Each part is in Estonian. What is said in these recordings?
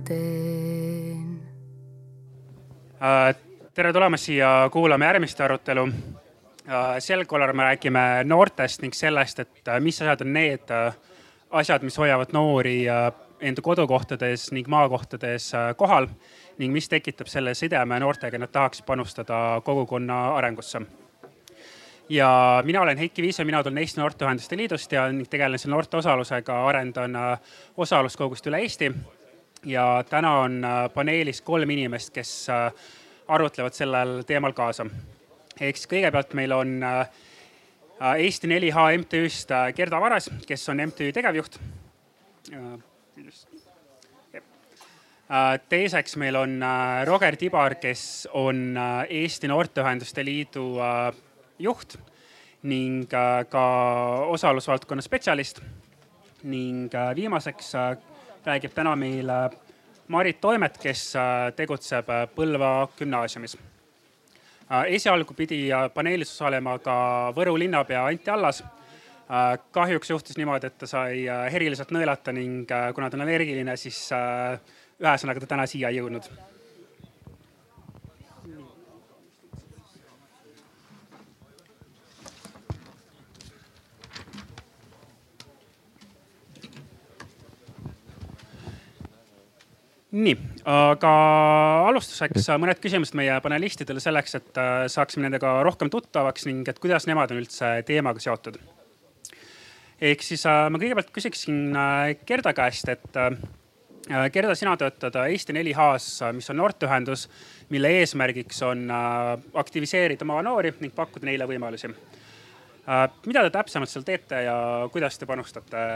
veel teen. Äh, tere tulemast siia kuulama järgmist arutelu. Äh, sel korral me räägime noortest ning sellest, et äh, mis asjad on need asjad, mis hoiavad noori enda kodukohtades ning maakohtades kohal ning mis tekitab selle sideme noortega, nad tahaks panustada kogukonna arengusse ja mina olen Heiki Viis ja mina tulen Eesti Noorteühenduste Liidust ja tegelen selle noorte osalusega, arendan osaluskogust üle Eesti. Ja täna on äh, paneelis kolm inimest, kes äh, arutlevad sellel teemal kaasa. ehk siis kõigepealt meil on Eesti 4H MTÜ-st Gerda Varas, kes on MTÜ tegevjuht. teiseks meil on Roger Tibar, kes on Eesti Noorteühenduste Liidu juht ning äh, ka osalusvaldkonna spetsialist. ning äh, viimaseks äh, räägib täna meile Marit Toimet, kes tegutseb Põlva gümnaasiumis. esialgu pidi paneelis osalema ka Võru linnapea Anti Allas. kahjuks juhtus niimoodi, et ta sai eriliselt nõelata ning kuna ta on allergiline, siis ühesõnaga ta täna siia ei jõudnud nii, aga alustuseks mõned küsimused meie panelistidele selleks, et äh, saaksime nendega rohkem tuttavaks ning et kuidas nemad on üldse teemaga seotud. ehk siis äh, ma kõigepealt küsiksin äh, Gerda käest, et Gerda, sina töötad Eesti 4H-s, mis on noorteühendus, mille eesmärgiks on aktiviseerida maanoori ning pakkuda neile võimalusi. mida te täpsemalt seal teete ja kuidas te panustate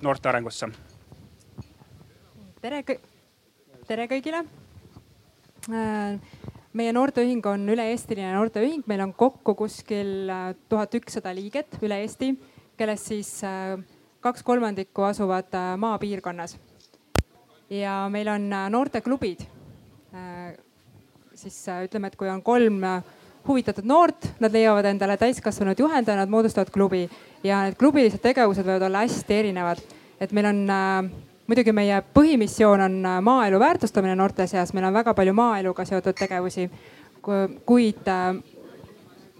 noorte arengusse? tere tere kõigile. Äh, meie noorteühing on üle-eestiline noorteühing, meil on kokku kuskil äh, tuhat ükssada liiget üle Eesti, kellest siis äh, kaks kolmandikku asuvad maapiirkonnas. ja meil on noorteklubid. siis ütleme, et kui on kolm huvitatud noort, nad leiavad endale täiskasvanud juhendaja, nad moodustavad klubi ja need klubilised tegevused võivad olla hästi erinevad. et meil on muidugi meie põhimissioon on äh, maaelu väärtustamine noorte seas, meil on väga palju maaeluga seotud tegevusi. kuid äh,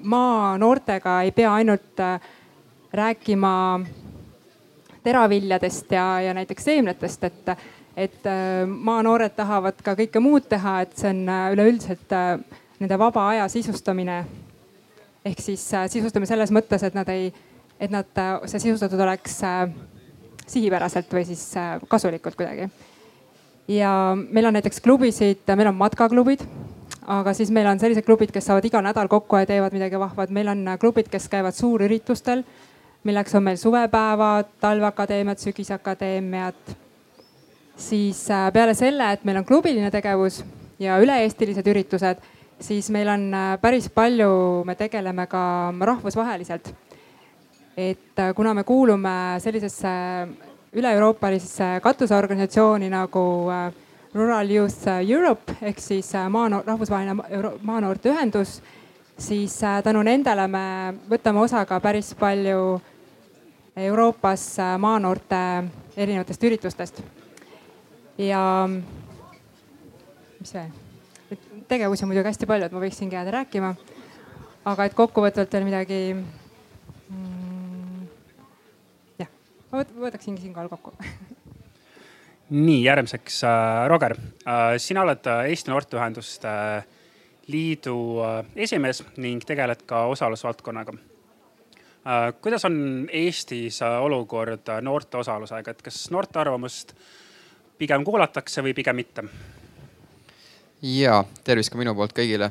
maanoortega ei pea ainult äh, rääkima teraviljadest ja, ja näiteks seemnetest, et, et maanoored tahavad ka kõike muud teha, et see on üleüldiselt nende vaba aja sisustamine. ehk siis sisustamine selles mõttes, et nad ei, et nad, see sisustatud oleks sihipäraselt või siis äh, kasulikult kuidagi. ja meil on näiteks klubisid, meil on matkaklubid, aga siis meil on sellised klubid, kes saavad iga nädal kokku ja teevad midagi vahvat, meil on äh, klubid, kes käivad suurüritustel, milleks on meil suvepäevad, talveakadeemiad, sügisakadeemiad. siis äh, peale selle, et meil on klubiline tegevus ja üle-eestilised üritused, siis meil on päris palju, me tegeleme ka rahvusvaheliselt et äh, kuna me kuulume sellisesse üle-euroopalisesse katusorganisatsiooni nagu äh, Rural Youth Europe ehk siis äh, maanoor, rahvusvaheline maanoorte ühendus, siis tänu nendele me võtame osa ka päris palju Euroopas maanoorte erinevatest üritustest. ja mis veel, tegevusi on muidugi hästi palju, et ma võiksingi jääda rääkima. aga et kokkuvõtvalt veel midagi mm, ma võtaksingi siinkohal kokku nii järgmiseks äh,, Roger äh,, sina oled äh, Eesti Noorteühenduste äh, Liidu äh, esimees ning tegeled ka osalusvaldkonnaga äh,. kuidas on Eestis olukord noorte osalusega, et kas noorte arvamust pigem kuulatakse või pigem mitte? ja tervist ka minu poolt kõigile.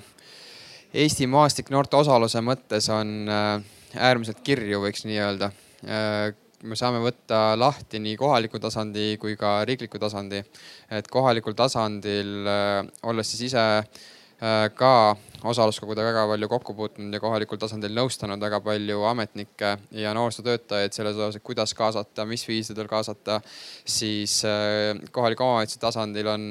Eesti maastik noorte osaluse mõttes on äh, äärmiselt kirju, võiks nii öelda äh, me saame võtta lahti nii kohaliku tasandi kui ka riikliku tasandi. et kohalikul tasandil, äh, olles siis ise äh, ka osaluskoguga väga palju kokku puutunud ja kohalikul tasandil nõustanud väga palju ametnikke ja noorsootöötajaid selles osas, et kuidas kaasata, mis viisidel kaasata, siis kohaliku omavalitsuse tasandil on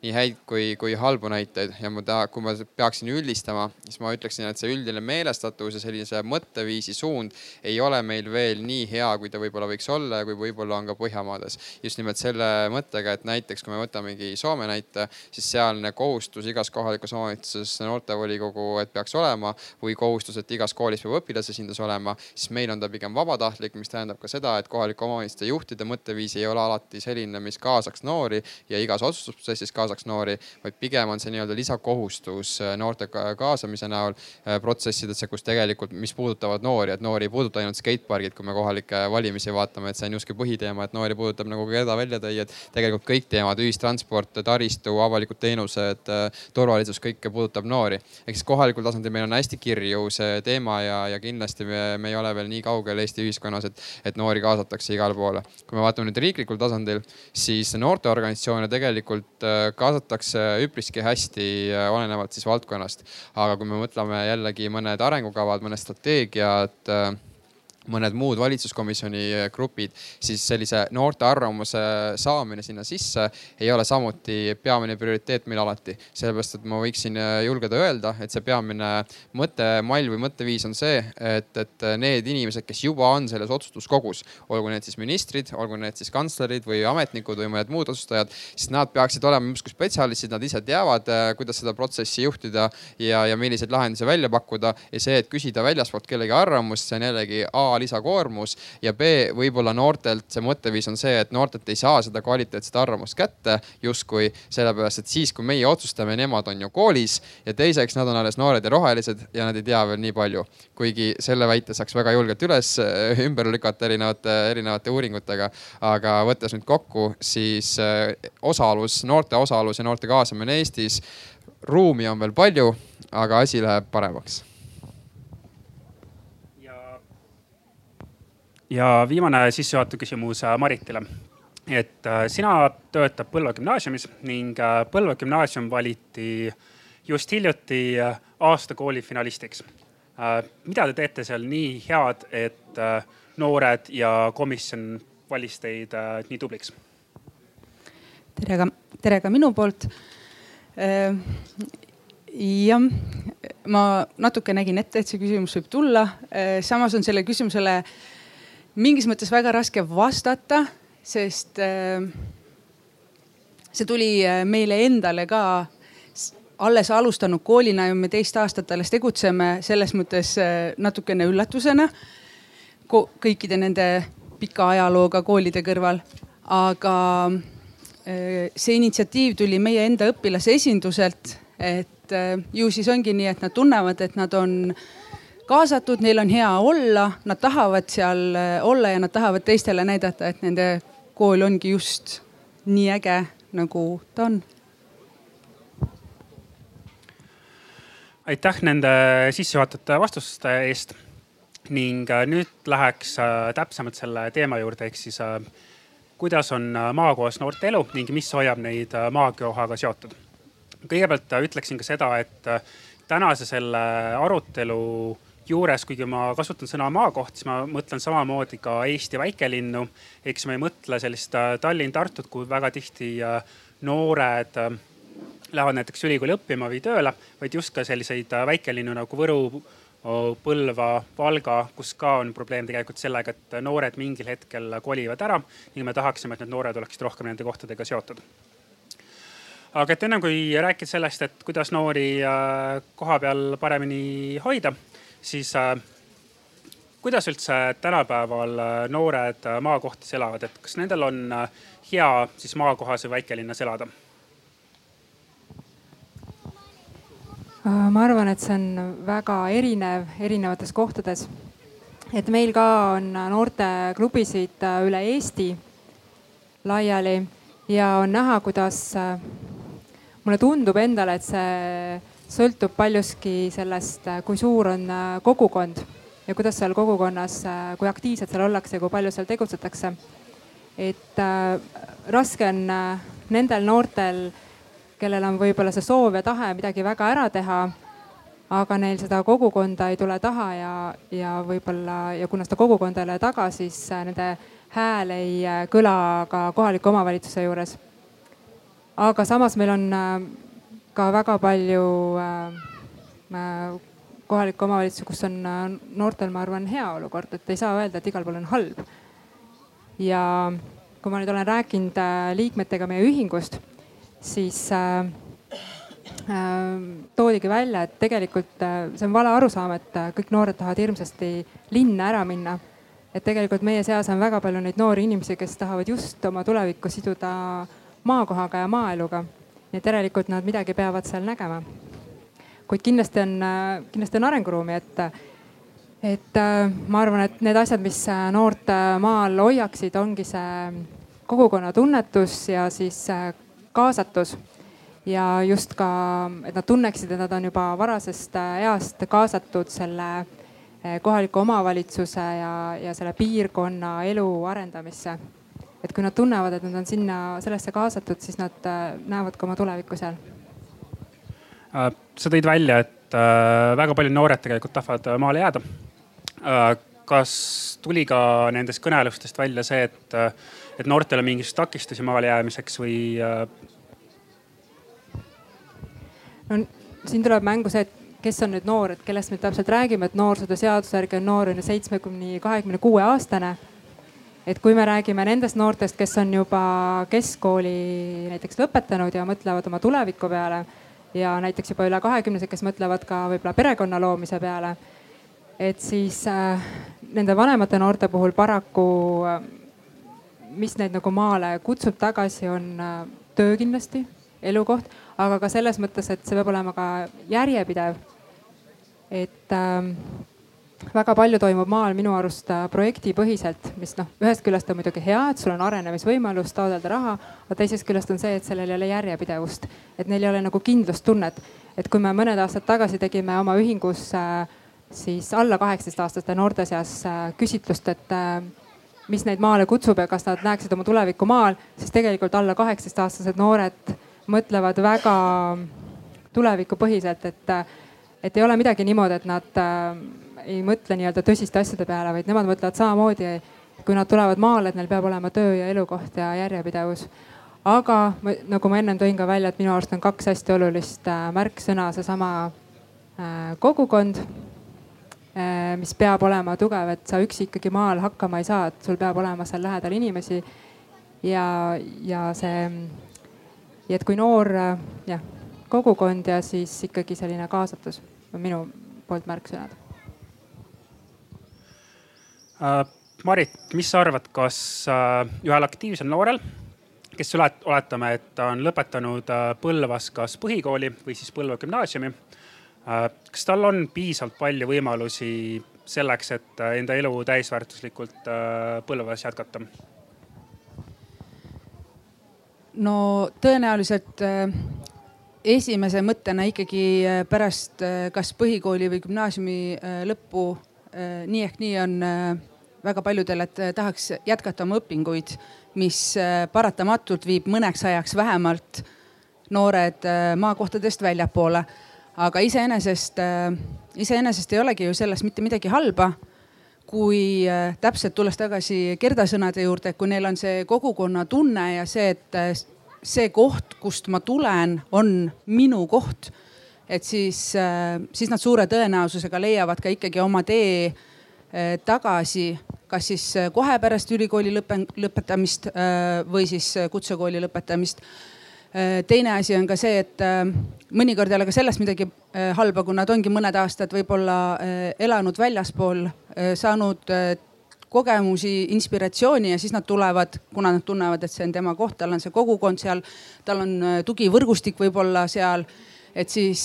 nii häid kui, kui halbu näiteid ja ma taha, kui ma peaksin üldistama, siis ma ütleksin, et see üldine meelestatus ja sellise mõtteviisi suund ei ole meil veel nii hea, kui ta võib-olla võiks olla ja kui võib-olla on ka Põhjamaades. just nimelt selle mõttega, et näiteks kui me võtamegi Soome näite, siis sealne kohustus igas kohalikus omavalitsuses noortevolikogu, et peaks olema või kohustus, et igas koolis peab õpilasesindus olema, siis meil on ta pigem vabatahtlik, mis tähendab ka seda, et kohalike omavalitsuste juhtide mõtteviis ei ole alati selline, mis kaasaks noori ja igas otsustusprotsessis kaasaks kaasaks noori, vaid pigem on see nii-öelda lisakohustus äh, noorte kaasamise näol äh, protsessidesse, kus tegelikult, mis puudutavad noori, et noori ei puuduta ainult skatepargid, kui me kohalikke valimisi vaatame, et see on justkui põhiteema, et noori puudutab nagu Gerda välja tõi, et tegelikult kõik teemad, ühistransport, taristu, avalikud teenused, äh, turvalisus, kõike puudutab noori. ehk siis kohalikul tasandil meil on hästi kirju see teema ja, ja kindlasti me, me ei ole veel nii kaugel Eesti ühiskonnas, et, et noori kaasatakse igale poole. kui me vaatame nüüd riiklikul tasandil, siis noorteorganisatsioone tegelikult kaasatakse üpriski hästi, äh, olenevalt siis valdkonnast. aga kui me mõtleme jällegi mõned arengukavad, mõned strateegiad äh, mõned muud valitsuskomisjoni grupid, siis sellise noorte arvamuse saamine sinna sisse ei ole samuti peamine prioriteet meil alati. sellepärast, et ma võiksin julgeda öelda, et see peamine mõttemall või mõtteviis on see, et, et need inimesed, kes juba on selles otsustuskogus, olgu need siis ministrid, olgu need siis kantslerid või ametnikud või mõned muud otsustajad, siis nad peaksid olema justkui spetsialistid, nad ise teavad, kuidas seda protsessi juhtida ja, ja milliseid lahendusi välja pakkuda ja see, et küsida väljaspoolt kellegi arvamust, see on jällegi A lisakoormus ja B võib-olla noortelt see mõtteviis on see, et noortelt ei saa seda kvaliteetset arvamust kätte justkui sellepärast, et siis kui meie otsustame, nemad on ju koolis ja teiseks nad on alles noored ja rohelised ja nad ei tea veel nii palju. kuigi selle väite saaks väga julgelt üles ümber lükata erinevate, erinevate uuringutega. aga võttes nüüd kokku, siis eh, osalus, noorte osalus ja noorte kaasamine Eestis, ruumi on veel palju, aga asi läheb paremaks ja viimane sissejuhatav küsimus äh, Maritile. et äh, sina töötad Põlva gümnaasiumis ning äh, Põlva gümnaasium valiti just hiljuti aasta kooli finalistiks. mida te teete seal nii head, et noored ja komisjon valis teid nii tubliks? tere ka, tere ka minu poolt jah, ma natuke nägin ette, et see küsimus võib tulla. samas on selle küsimusele mingis mõttes väga raske vastata, sest äh, see tuli äh, meile endale ka alles alustanud koolina ja me teist aastat alles tegutseme, selles mõttes äh, natukene üllatusena kõikide nende pika ajalooga koolide kõrval. aga see initsiatiiv tuli meie enda õpilase esinduselt, et ju siis ongi nii, et nad tunnevad, et nad on kaasatud, neil on hea olla, nad tahavad seal äh, olla ja nad tahavad teistele näidata, et nende kool ongi just nii äge, nagu ta on. aitäh nende sissejuhatavate vastuste eest ning äh, nüüd läheks äh, täpsemalt selle teema juurde, ehk siis kuidas on maakohas noorte elu ning mis hoiab neid maakohaga seotud. kõigepealt ütleksin ka seda, et tänase selle arutelu juures, kuigi ma kasutan sõna maakoht, siis ma mõtlen samamoodi ka Eesti väikelinnu. eks ma ei mõtle sellist äh, Tallinn-Tartut, kuhu väga tihti äh, noored äh, lähevad näiteks ülikooli õppima või tööle, vaid just ka selliseid väikelinnu nagu Võru, Põlva, Valga, kus ka on probleem tegelikult sellega, et noored mingil hetkel kolivad ära ning me tahaksime, et need noored oleksid rohkem nende kohtadega seotud aga et ennem kui rääkida sellest, et kuidas noori koha peal paremini hoida, siis äh, kuidas üldse tänapäeval äh, noored äh, maakohtis elavad, et kas nendel on hea siis maakohas või väikelinnas elada? ma arvan, et see on väga erinev erinevates kohtades. et meil ka on noorteklubisid üle Eesti laiali ja on näha, kuidas mulle tundub endale, et see sõltub paljuski sellest, kui suur on äh, kogukond ja kuidas seal kogukonnas, äh, kui aktiivselt seal ollakse, kui palju seal tegutsetakse. et äh, raske on äh, nendel noortel, kellel on võib-olla see soov ja tahe midagi väga ära teha aga neil seda kogukonda ei tule taha ja, ja võib-olla ja kuna seda kogukonda ei ole taga, siis äh, nende hääl ei äh, kõla ka kohaliku omavalitsuse juures. aga samas meil on äh, ka väga palju kohalikke omavalitsusi, kus on noortel, ma arvan, hea olukord, et ei saa öelda, et igal pool on halb. ja kui ma nüüd olen rääkinud liikmetega meie ühingust, siis äh, Äh, toodigi välja, et tegelikult äh, see on vale arusaam, et äh, kõik noored tahavad hirmsasti linna ära minna. et tegelikult meie seas on väga palju neid noori inimesi, kes tahavad just oma tulevikku siduda maakohaga ja maaeluga. Nii et järelikult nad midagi peavad seal nägema. kuid kindlasti on, kindlasti on arenguruumi, et, et ma arvan, et need asjad, mis noort maal hoiaksid, ongi see kogukonna tunnetus ja siis kaasatus ja just ka, et nad tunneksid, et nad on juba varasest east kaasatud selle kohaliku omavalitsuse ja, ja selle piirkonna elu arendamisse. Et kui nad tunnevad, et nad on sinna, sellesse kaasatud, siis nad äh, näevad ka oma tulevikku seal. sa tõid välja, et väga paljud noored tegelikult tahavad maale jääda. kas tuli ka nendest kõnelustest välja see, et, et noortel on mingisuguseid takistusi maale jäämiseks või no siin tuleb mängu see, et kes on nüüd noor, et kellest me täpselt räägime, et noorsootöö seaduse järgi on noor on ju seitsme kuni kahekümne kuue aastane. Et kui me räägime nendest noortest, kes on juba keskkooli näiteks lõpetanud ja mõtlevad oma tuleviku peale ja näiteks juba üle kahekümnesed, kes mõtlevad ka võib-olla perekonna loomise peale. et siis äh, nende vanemate noorte puhul paraku äh,, mis neid nagu maale kutsub tagasi, on äh, töö kindlasti, elukoht aga ka selles mõttes, et see peab olema ka järjepidev. et äh, väga palju toimub maal minu arust äh, projektipõhiselt, mis noh, ühest küljest on muidugi hea, et sul on arenemisvõimalus taotleda raha, aga teisest küljest on see, et sellel ei ole järjepidevust, et neil ei ole nagu kindlustunnet. et kui me mõned aastad tagasi tegime oma ühingus äh, siis alla kaheksateistaastaste noorte seas äh, küsitlust, et mis neid maale kutsub ja kas nad näeksid oma tulevikku maal, siis tegelikult alla kaheksateistaastased noored mõtlevad väga tulevikupõhiselt, et, et ei ole midagi niimoodi, et nad ei mõtle nii-öelda tõsiste asjade peale, vaid nemad mõtlevad samamoodi, kui nad tulevad maale, et neil peab olema töö ja elukoht ja järjepidevus. aga nagu ma ennem tõin ka välja, et minu arust on kaks hästi olulist äh, märksõna, seesama äh, kogukond äh,, mis peab olema tugev, et sa üksi ikkagi maal hakkama ei saa, et sul peab olema seal lähedal inimesi ja, ja see ja et kui noor jah, kogukond ja siis ikkagi selline kaasatus on minu poolt märksõnad. Marit, mis sa arvad, kas uh, ühel aktiivsel noorel, kes oletame, et ta on lõpetanud uh, Põlvas kas põhikooli või siis Põlva gümnaasiumi kas tal on piisavalt palju võimalusi selleks, et enda elu täisväärtuslikult Põlvas jätkata? no tõenäoliselt äh, esimese mõttena ikkagi äh, pärast äh, kas põhikooli või gümnaasiumi lõppu nii ehk nii on väga paljudel, et tahaks jätkata oma õpinguid, mis paratamatult viib mõneks ajaks vähemalt noored maakohtadest väljapoole. aga iseenesest, iseenesest ei olegi ju selles mitte midagi halba kui täpselt tulles tagasi Gerda sõnade juurde, kui neil on see kogukonna tunne ja see, et see koht, kust ma tulen, on minu koht. et siis, siis nad suure tõenäosusega leiavad ka ikkagi oma tee tagasi, kas siis kohe pärast ülikooli lõpetamist või siis kutsekooli lõpetamist Äh, teine asi on ka see, et äh, mõnikord ei ole ka sellest midagi äh, halba, kui nad ongi mõned aastad võib-olla elanud väljaspool, saanud kogemusi, inspiratsiooni ja siis nad tulevad, kuna nad tunnevad, et see on tema koht, tal on see kogukond seal, tal on tugivõrgustik võib-olla seal. et siis,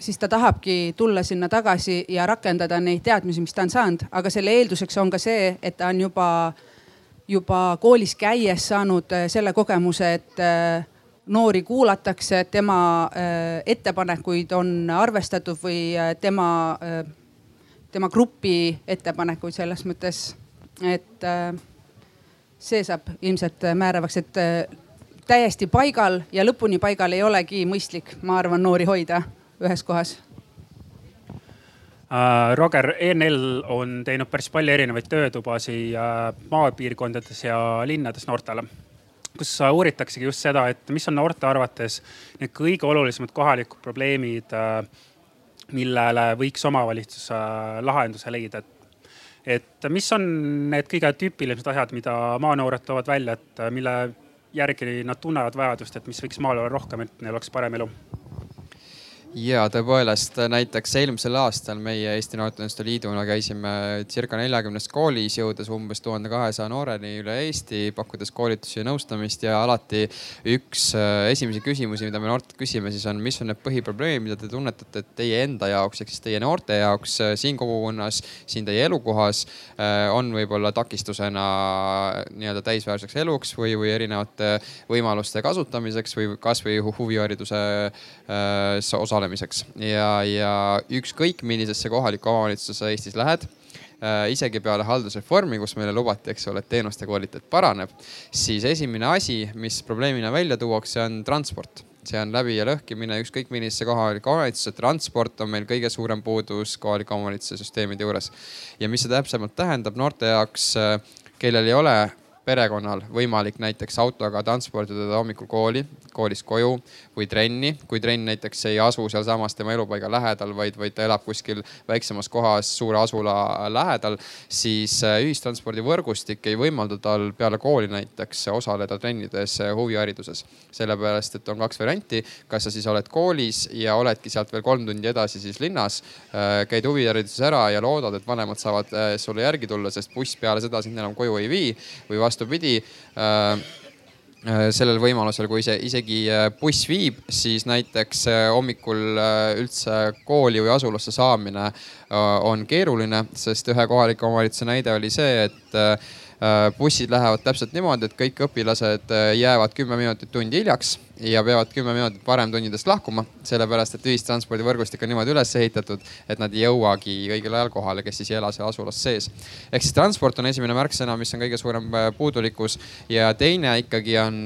siis ta tahabki tulla sinna tagasi ja rakendada neid teadmisi, mis ta on saanud, aga selle eelduseks on ka see, et ta on juba, juba koolis käies saanud selle kogemuse, et noori kuulatakse, tema äh, ettepanekuid on arvestatud või äh, tema, äh, tema grupi ettepanekuid selles mõttes, et see saab ilmselt määravaks, et täiesti paigal ja lõpuni paigal ei olegi mõistlik, ma arvan, noori hoida ühes kohas. Äh, Roger, ENL on teinud päris palju erinevaid töötubasid maapiirkondades ja linnades noortele. Kus uuritaksegi just seda, et mis on noorte arvates need kõige olulisemad kohalikud probleemid, millele võiks omavalitsus lahenduse leida, et et mis on need kõige tüüpilisemad asjad, mida maanoored toovad välja, et mille järgi nad tunnevad vajadust, et mis võiks maal olla rohkem, et neil oleks parem elu ja tõepoolest näiteks eelmisel aastal meie Eesti Noorteühenduste Liiduna käisime circa neljakümnes koolis, jõudes umbes tuhande kahesaja nooreni üle Eesti, pakkudes koolitusi ja nõustamist ja alati üks äh, esimesi küsimusi, mida me noortelt küsime, siis on, mis on need põhiprobleemid, mida te tunnetate, et teie enda jaoks ehk siis teie noorte jaoks äh, siin kogukonnas, siin teie elukohas äh, on võib-olla takistusena nii-öelda täisväärseks eluks või, või erinevate võimaluste kasutamiseks või kasvõi huvihariduse osa osalemiseks ja, ja ükskõik millisesse kohalikku omavalitsusse Eestis lähed äh, isegi peale haldusreformi, kus meile lubati, eks ole, et teenuste kvaliteet paraneb, siis esimene asi, mis probleemina välja tuuakse, on transport. See on läbi ja lõhki mine ükskõik millisesse kohalikku omavalitsusse, transport on meil kõige suurem puudus kohaliku omavalitsuse süsteemide juures. ja mis see täpsemalt tähendab? Noorte jaoks, äh, kellel ei ole perekonnal võimalik näiteks autoga transportida hommikul kooli, koolist koju või trenni. kui trenn näiteks ei asu sealsamas tema elupaiga lähedal, vaid, vaid ta elab kuskil väiksemas kohas suure asula lähedal, siis äh, ühistranspordivõrgustik ei võimalda tal peale kooli näiteks osaleda trennides äh, huvihariduses. sellepärast, et on kaks varianti, kas sa siis oled koolis ja oledki sealt veel kolm tundi edasi siis linnas, äh, käid huvihariduses ära ja loodad, et vanemad saavad sulle järgi tulla, sest buss peale seda sind enam koju ei vii või vastupidi sellel võimalusel, kui see isegi äh, buss viib, siis näiteks hommikul üldse kooli või asulasse saamine on keeruline, sest ühe kohaliku omavalitsuse näide oli see, et Äh, bussid lähevad täpselt niimoodi, et kõik õpilased äh, jäävad kümme minutit tundi hiljaks ja peavad kümme minutit varem tundidest lahkuma, sellepärast et ühistranspordivõrgustik on niimoodi üles ehitatud, et nad ei jõuagi õigel ajal kohale, kes siis ei ela seal asulas sees. ehk siis transport on esimene märksõna, mis on kõige suurem äh, puudulikkus ja teine ikkagi on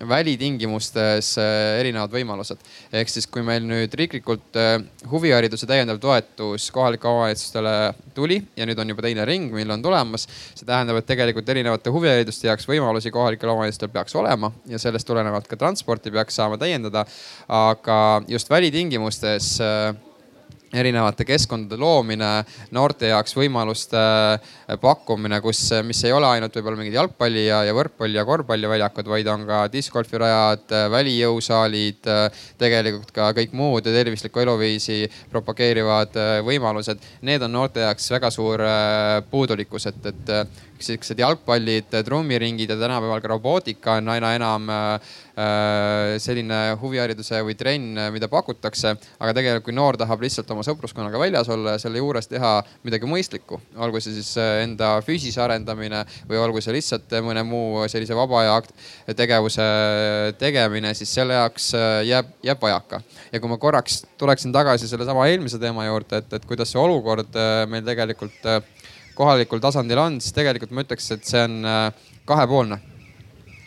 välitingimustes äh, erinevad võimalused. ehk siis, kui meil nüüd riiklikult äh, huvihariduse täiendav toetus kohalikele omavalitsustele tuli ja nüüd on juba teine ring, mil on tulemas. see tähendab, et tegelikult erinevate huvihariduste jaoks võimalusi kohalikel omavalitsustel peaks olema ja sellest tulenevalt ka transporti peaks saama täiendada. aga just välitingimustes äh, erinevate keskkondade loomine, noorte jaoks võimaluste äh, pakkumine, kus, äh, mis ei ole ainult võib-olla mingid jalgpalli ja, ja võrkpalli ja korvpalliväljakud, vaid on ka diskgolfirajad, äh, välijõusaalid, tegelikult ka kõik muud tervislikku eluviisi propageerivad võimalused. Need on noorte jaoks väga suur puudulikkus, et, et siuksed jalgpallid, trummiringid ja tänapäeval ka robootika on aina enam äh, selline huvihariduse või trenn, mida pakutakse. aga tegelikult, kui noor tahab lihtsalt oma sõpruskonnaga väljas olla ja selle juures teha midagi mõistlikku, olgu see siis äh, enda füüsise arendamine või olgu see lihtsalt mõne muu sellise vaba aja tegevuse tegemine, siis selle jaoks äh, jääb, jääb vajaka. ja kui ma korraks tuleksin tagasi sellesama eelmise teema juurde, et, et kuidas see olukord meil tegelikult kohalikul tasandil on, siis tegelikult ma ütleks, et see on äh, kahepoolne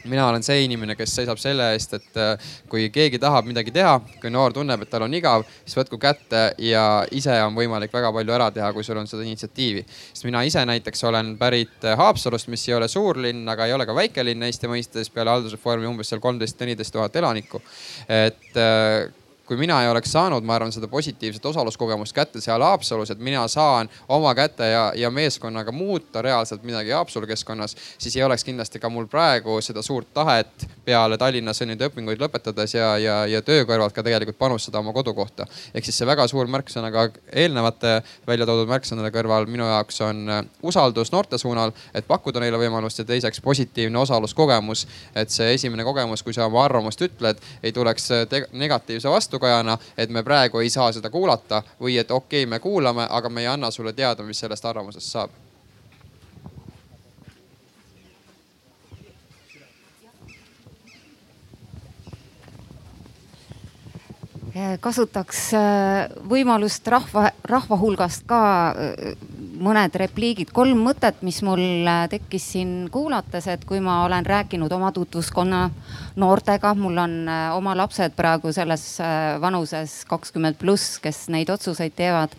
mina olen see inimene, kes seisab selle eest, et äh, kui keegi tahab midagi teha, kui noor tunneb, et tal on igav, siis võtku kätte ja ise on võimalik väga palju ära teha, kui sul on seda initsiatiivi. sest mina ise näiteks olen pärit äh, Haapsalust, mis ei ole suurlinn, aga ei ole ka väikelinn Eesti mõistes peale haldusreformi umbes seal kolmteist, neliteist tuhat elanikku. et kui mina ei oleks saanud, ma arvan, seda positiivset osaluskogemust kätte seal Haapsalus, et mina saan oma käte ja, ja meeskonnaga muuta reaalselt midagi Haapsalu keskkonnas, siis ei oleks kindlasti ka mul praegu seda suurt tahet peale Tallinnas neid õpinguid lõpetades ja, ja, ja töö kõrvalt ka tegelikult panustada oma kodukohta. ehk siis see väga suur märksõna ka eelnevate välja toodud märksõnade kõrval minu jaoks on äh, usaldus noorte suunal, et pakkuda neile võimalust ja teiseks positiivne osaluskogemus. et see esimene kogemus, kui sa oma arvamust ütled, ei tuleks äh, negatiivse vastu vastukajana, et me praegu ei saa seda kuulata või et okei okay,, me kuulame, aga me ei anna sulle teada, mis sellest arvamusest saab kasutaks äh, võimalust rahva, rahva hulgast ka äh, mõned repliigid, kolm mõtet, mis mul äh, tekkis siin kuulates, et kui ma olen rääkinud oma tutvuskonna noortega, mul on oma lapsed praegu selles vanuses kakskümmend pluss, kes neid otsuseid teevad.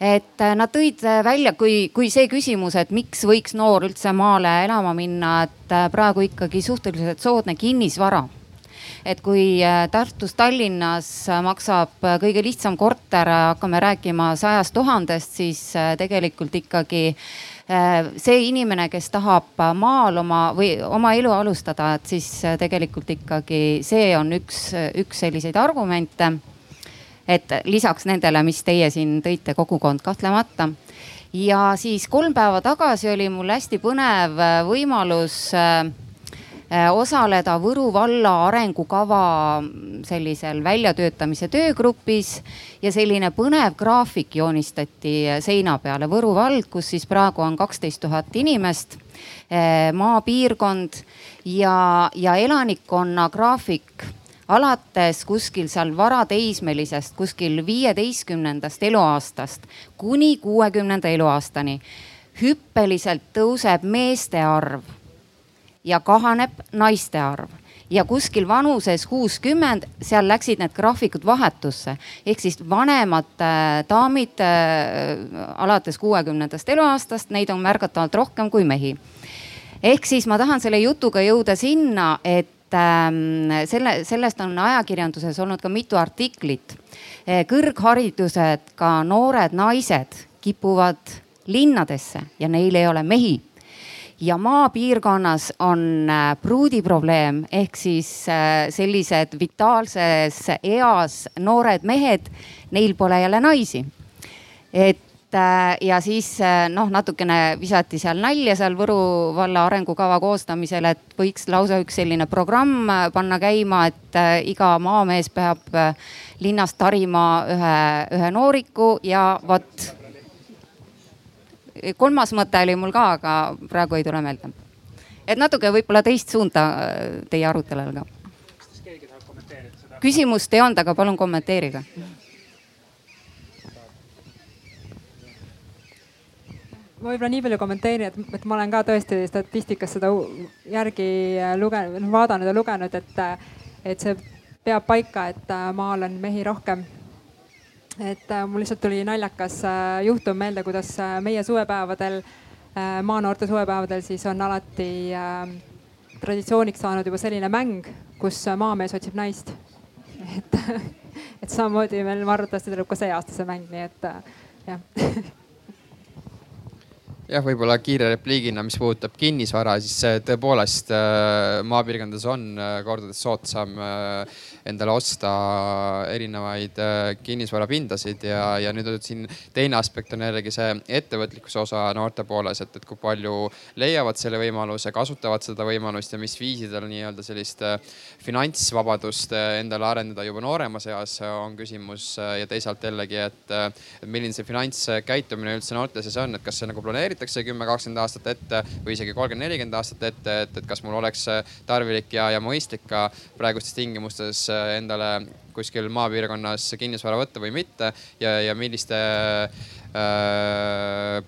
et nad tõid välja, kui, kui see küsimus, et miks võiks noor üldse maale elama minna, et praegu ikkagi suhteliselt soodne kinnisvara et kui Tartus, Tallinnas maksab kõige lihtsam korter, hakkame rääkima sajast tuhandest, siis tegelikult ikkagi see inimene, kes tahab maal oma või oma elu alustada, et siis tegelikult ikkagi see on üks, üks selliseid argumente et lisaks nendele, mis teie siin tõite, kogukond kahtlemata. ja siis kolm päeva tagasi oli mul hästi põnev äh, võimalus äh, äh, osaleda Võru valla arengukava sellisel väljatöötamise töögrupis ja selline põnev graafik joonistati seina peale. Võru vald, kus siis praegu on kaksteist tuhat inimest, maapiirkond ja, ja elanikkonna graafik alates kuskil seal varateismelisest, kuskil viieteistkümnendast eluaastast kuni kuuekümnenda eluaastani hüppeliselt tõuseb meeste arv ja kahaneb naiste arv ja kuskil vanuses kuuskümmend, seal läksid need graafikud vahetusse. ehk siis vanemad äh, daamid äh, alates kuuekümnendast eluaastast, neid on märgatavalt rohkem kui mehi. ehk siis ma tahan selle jutuga jõuda sinna, et Ähm, selle, sellest on ajakirjanduses olnud ka mitu artiklit. Äh, kõrgharidused, ka noored naised kipuvad linnadesse ja neil ei ole mehi ja maapiirkonnas on äh, pruudiprobleem ehk siis äh, sellised vitaalses eas noored mehed, neil pole jälle naisi. et Äh, ja siis noh, natukene visati seal nalja seal Võru valla arengukava koostamisel, et võiks lausa üks selline programm panna käima, et iga maamees peab linnast tarima ühe, ühe nooriku ja vot. Kolmas mõte oli mul ka, aga praegu ei tule meelde. et natuke võib-olla teist suunda teie arutelul ka. küsimust ei olnud, aga palun kommenteerige ma võib-olla nii palju kommenteerin, et, et ma olen ka tõesti statistikas seda järgi lugenud, noh, vaadanud ja lugenud, et, et see peab paika, et äh, maal on mehi rohkem. Et äh, mul lihtsalt tuli naljakas äh, juhtum meelde, kuidas meie suvepäevadel, maanoorte suvepäevadel siis on alati traditsiooniks saanud juba selline mäng, kus maamees otsib naist. et, et samamoodi meil arvatavasti tuleb ka see aasta see mäng, nii et jah jah, võib-olla kiire repliigina, mis puudutab kinnisvara, siis tõepoolest äh, maapiirkondades on äh, kordades soodsam äh, endale osta erinevaid kinnisvarapindasid ja, ja nüüd siin teine aspekt on jällegi see ettevõtlikkuse osa noorte pooles, et, et kui palju leiavad selle võimaluse, kasutavad seda võimalust ja mis viisidel nii-öelda sellist finantsvabadust endale arendada juba nooremas eas on küsimus ja teisalt jällegi, et milline see finantskäitumine üldse noorte seas on, et kas see nagu planeeritakse kümme, kakskümmend aastat ette või isegi kolmkümmend, nelikümmend aastat ette, et, et kas mul oleks tarvilik ja, ja mõistlik ka praegustes tingimustes endale kuskil maapiirkonnas kinnisvara võtta või mitte ja, ja milliste Äh,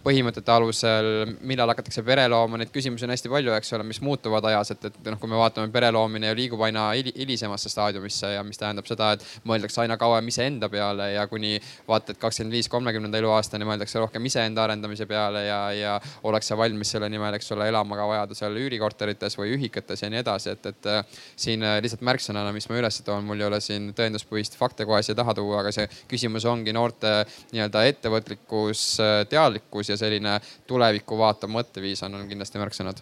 põhimõtete alusel, millal hakatakse pere looma, neid küsimusi on hästi palju, eks ole, mis muutuvad ajas, et, et noh, kui me vaatame pere loomine liigub aina hilisemasse staadiumisse ja mis tähendab seda, et mõeldakse aina kauem iseenda peale ja kuni vaata, et kakskümmend viis, kolmekümnenda eluaastani mõeldakse rohkem iseenda arendamise peale ja, ja ollakse valmis selle nimel, eks ole, elama ka vajadusel üürikorterites või ühikates ja nii edasi, et, et äh, siin äh, lihtsalt märksõnana, mis ma üles toon, mul ei ole siin tõenduspõhist fakte kohe siia taha tuua, aga see küsimus ongi noorte nii-öelda ettevõtlik tarkus, äh, teadlikkus ja selline tulevikku vaatav mõtteviis on, on kindlasti märksõnad.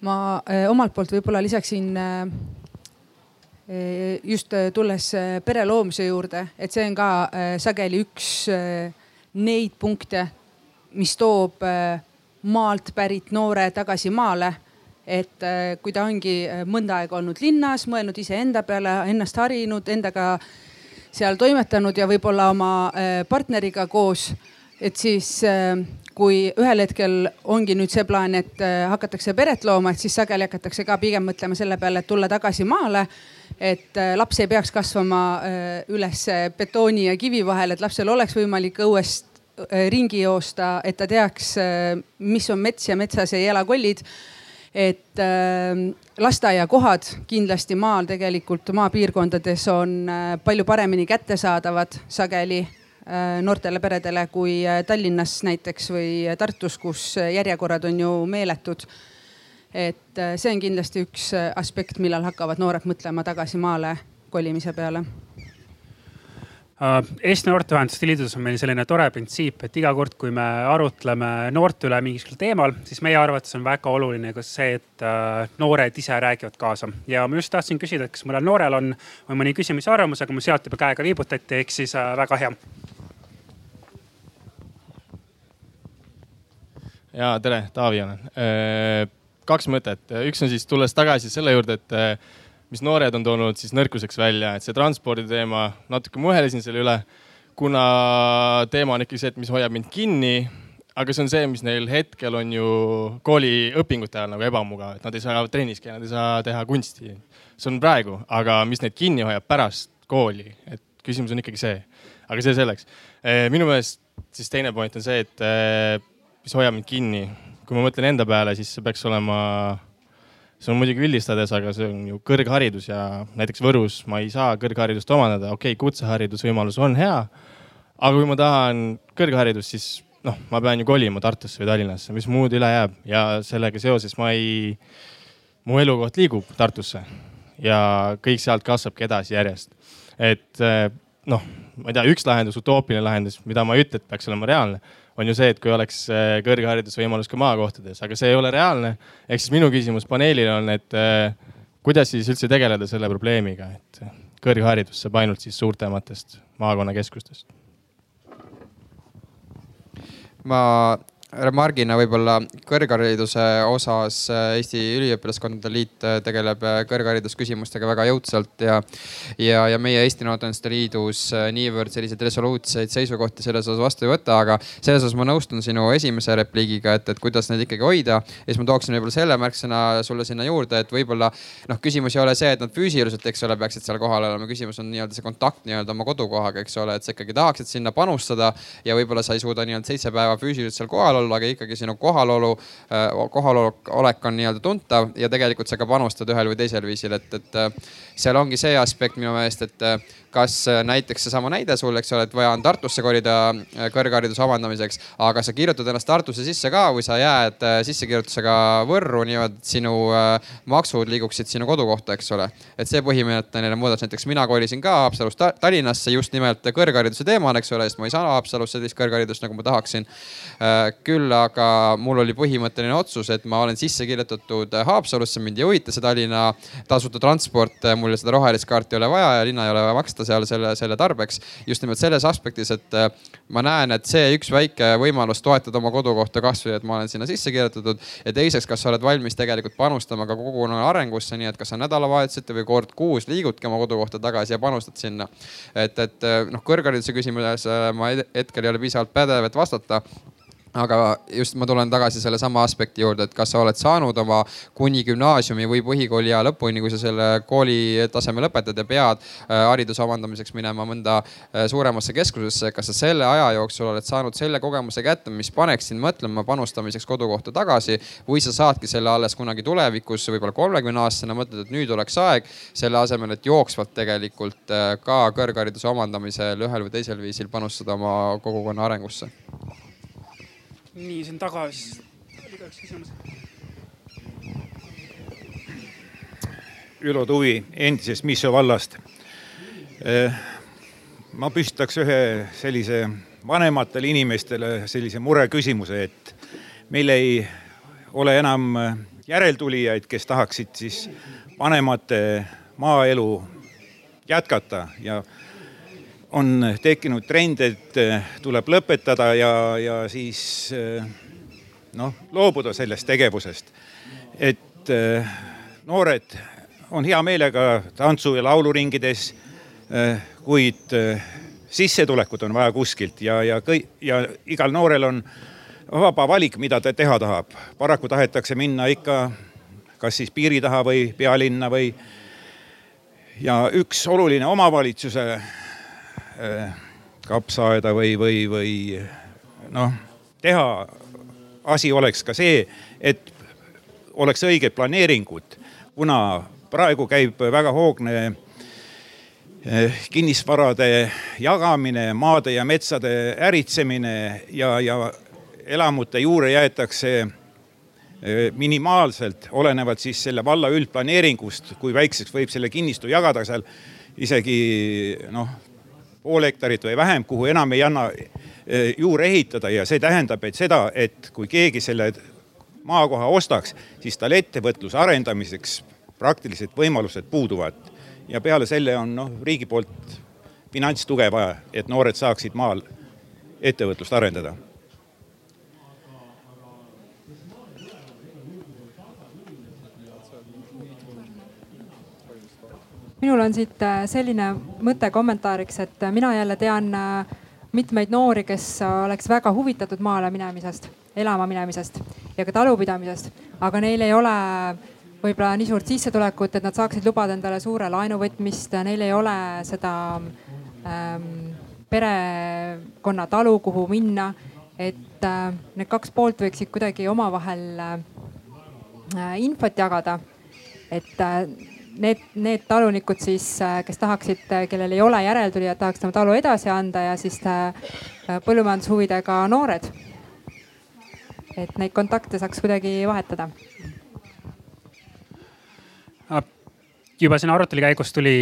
ma äh, omalt poolt võib-olla lisaksin äh, just tulles pere loomise juurde, et see on ka sageli üks neid punkte, mis toob maalt pärit noore tagasi maale et kui ta ongi mõnda aega olnud linnas, mõelnud iseenda peale, ennast harinud, endaga seal toimetanud ja võib-olla oma äh, partneriga koos. et siis äh, kui ühel hetkel ongi nüüd see plaan, et äh, hakatakse peret looma, et siis sageli hakatakse ka pigem mõtlema selle peale, et tulla tagasi maale. et laps ei peaks kasvama üles betooni ja kivi vahel, et lapsel oleks võimalik õuest ringi joosta, et ta teaks, mis on mets ja metsas ei ela kollid et äh, lasteaiakohad kindlasti maal tegelikult maapiirkondades on äh, palju paremini kättesaadavad sageli noortele peredele kui Tallinnas näiteks või Tartus, kus järjekorrad on ju meeletud. et see on kindlasti üks aspekt, millal hakkavad noored mõtlema tagasi maale kolimise peale Äh, Eesti Noorteühenduste Liidus on meil selline tore printsiip, et iga kord, kui me arutleme noorte üle mingisugusel teemal, siis meie arvates on väga oluline ka see, et äh, noored ise räägivad kaasa. ja ma just tahtsin küsida, et kas mõnel noorel on, on mõni küsimus ja arvamus, aga mul sealt juba käega viibutati, ehk siis äh, väga hea. ja tere, Taavi olen. kaks mõtet, üks on siis tulles tagasi selle juurde, et mis noored on toonud siis nõrkuseks välja, et see transpordi teema, natuke muhelesin selle üle, kuna teema on ikkagi see, et mis hoiab mind kinni. aga see on see, mis neil hetkel on ju kooliõpingute ajal nagu ebamugav, et nad ei saa trennis käia, nad ei saa teha kunsti. see on praegu, aga mis neid kinni hoiab pärast kooli, et küsimus on ikkagi see. aga see selleks. Eh, minu meelest siis teine point on see, et eh, mis hoiab mind kinni. kui ma mõtlen enda peale, siis see peaks olema see on muidugi üldistades, aga see on ju kõrgharidus ja näiteks Võrus ma ei saa kõrgharidust omandada, okei okay,, kutseharidusvõimalus on hea. aga kui ma tahan kõrgharidust, siis noh, ma pean ju kolima Tartusse või Tallinnasse, mis muud üle jääb ja sellega seoses ma ei, mu elukoht liigub Tartusse ja kõik sealt kasvabki edasi järjest. et eh, noh, ma ei tea, üks lahendus, utoopiline lahendus, mida ma ei ütle, et peaks olema reaalne on ju see, et kui oleks äh, kõrgharidusvõimalus ka maakohtades, aga see ei ole reaalne. ehk siis minu küsimus paneelile on, et äh, kuidas siis üldse tegeleda selle probleemiga, et kõrgharidus saab ainult siis suurtematest maakonnakeskustest? ma remargina võib-olla kõrghariduse osas äh, Eesti Üliõpilaskondade Liit äh, tegeleb äh, kõrgharidusküsimustega väga jõudsalt ja, ja, ja meie Eesti Noorteühenduste Liidus niivõrd selliseid resoluutseid seisukohti selles osas vastu ei võta, aga selles osas ma nõustun sinu esimese repliigiga, et, et kuidas neid ikkagi hoida. ja siis ma tooksin võib-olla selle märksõna sulle sinna juurde, et võib-olla noh, küsimus ei ole see, et nad füüsiliselt, eks ole, peaksid seal kohal olema, küsimus on nii-öelda see kontakt nii-öelda oma kodukohaga, eks ole, et sa ikkagi tahaksid sinna panustada ja võib-olla sa ei suuda nii-öelda seitse päeva füüsiliselt seal kohal olla, aga ikkagi sinu kohalolu, äh, kohalolek on nii-öelda tuntav ja tegelikult sa ka panustad ühel või teisel viisil, et, et äh, seal ongi see aspekt minu meelest, et äh, kas äh, näiteks seesama näide sul, eks ole, et vaja on Tartusse kolida äh, kõrghariduse omandamiseks, aga sa kirjutad ennast Tartusse sisse ka või sa jääd äh, sissekirjutusega Võrru niimoodi, et sinu maksud liiguksid sinu kodukohta, eks ole. et see põhimõtteline muudatus, näiteks mina kolisin ka Haapsalust Tallinnasse just nimelt kõrghariduse teemal, eks ole, sest ma ei saa Haapsalus sellist kõrgharidust, nagu ma tahaksin. küll aga mul oli põhimõtteline otsus, et ma olen sisse kirjutatud Haapsalusse, mind ei huvita see Tallinna tasuta transport, mul seda rohelist kaarti ei ole vaja ja linna ei ole vaja maksta maksta seal selle, selle tarbeks. just nimelt selles aspektis, et äh, ma näen, et see üks väike võimalus toetada oma kodukohta kasvõi, et ma olen sinna sisse kirjutatud. ja teiseks, kas sa oled valmis tegelikult panustama ka kogukonna arengusse, nii et kas sa nädalavahetuseti või kord kuus liigudki oma kodukohta tagasi ja panustad sinna. et, et äh, noh, kõrghariduse küsimuses äh, ma hetkel ei ole piisavalt pädev, et vastata aga just ma tulen tagasi sellesama aspekti juurde, et kas sa oled saanud oma kuni gümnaasiumi või põhikooli ea lõpuni, kui sa selle kooli taseme lõpetad ja pead äh, hariduse omandamiseks minema mõnda äh, suuremasse keskusesse. kas sa selle aja jooksul oled saanud selle kogemuse kätte, mis paneks sind mõtlema panustamiseks kodukohta tagasi või sa saadki selle alles kunagi tulevikus, võib-olla kolmekümne aastasena mõtled, et nüüd oleks aeg selle asemel, et jooksvalt tegelikult äh, ka kõrghariduse omandamisel ühel või teisel viisil panustada oma kogukonna arengusse nii, siin taga siis oli ka üks küsimus. Ülo Tuvi endisest Misso vallast. Eh, ma püstitaks ühe sellise vanematele inimestele sellise mureküsimuse, et meil ei ole enam järeltulijaid, kes tahaksid siis vanemate maaelu jätkata ja on tekkinud trend, et eh, tuleb lõpetada ja, ja siis eh, noh, loobuda sellest tegevusest. et eh, noored on hea meelega tantsu- ja lauluringides, kuid sissetulekut on vaja kuskilt ja, ja kõik ja igal noorel on vaba valik, mida ta teha tahab. paraku tahetakse minna ikka kas siis piiri taha või pealinna või. ja üks oluline omavalitsuse kapsaaeda või, või, või noh, teha asi oleks ka see, et oleks õiged planeeringud, kuna praegu käib väga hoogne kinnisvarade jagamine, maade ja metsade äritsemine ja, ja elamute juurde jäetakse minimaalselt, olenevalt siis selle valla üldplaneeringust, kui väikseks võib selle kinnistu jagada seal isegi noh, pool hektarit või vähem, kuhu enam ei anna juurde ehitada ja see tähendab, et seda, et kui keegi selle maakoha ostaks, siis tal ettevõtluse arendamiseks praktiliselt võimalused puuduvad. ja peale selle on noh, riigi poolt finantstuge vaja, et noored saaksid maal ettevõtlust arendada minul on siit äh, selline mõte kommentaariks, et äh, mina jälle tean äh, mitmeid noori, kes oleks väga huvitatud maale minemisest, elama minemisest ja ka talupidamisest, aga neil ei ole võib-olla nii suurt sissetulekut, et nad saaksid lubada endale suure laenu võtmist, neil ei ole seda ähm, perekonna talu, kuhu minna. et äh, need kaks poolt võiksid kuidagi omavahel äh, infot jagada. et äh, need, need talunikud siis, äh, kes tahaksid, äh, kellel ei ole järeltulijad, tahaks oma talu edasi anda ja siis äh, põllumajandushuvidega noored. et neid kontakte saaks kuidagi vahetada. Juba siin arutelu käigus tuli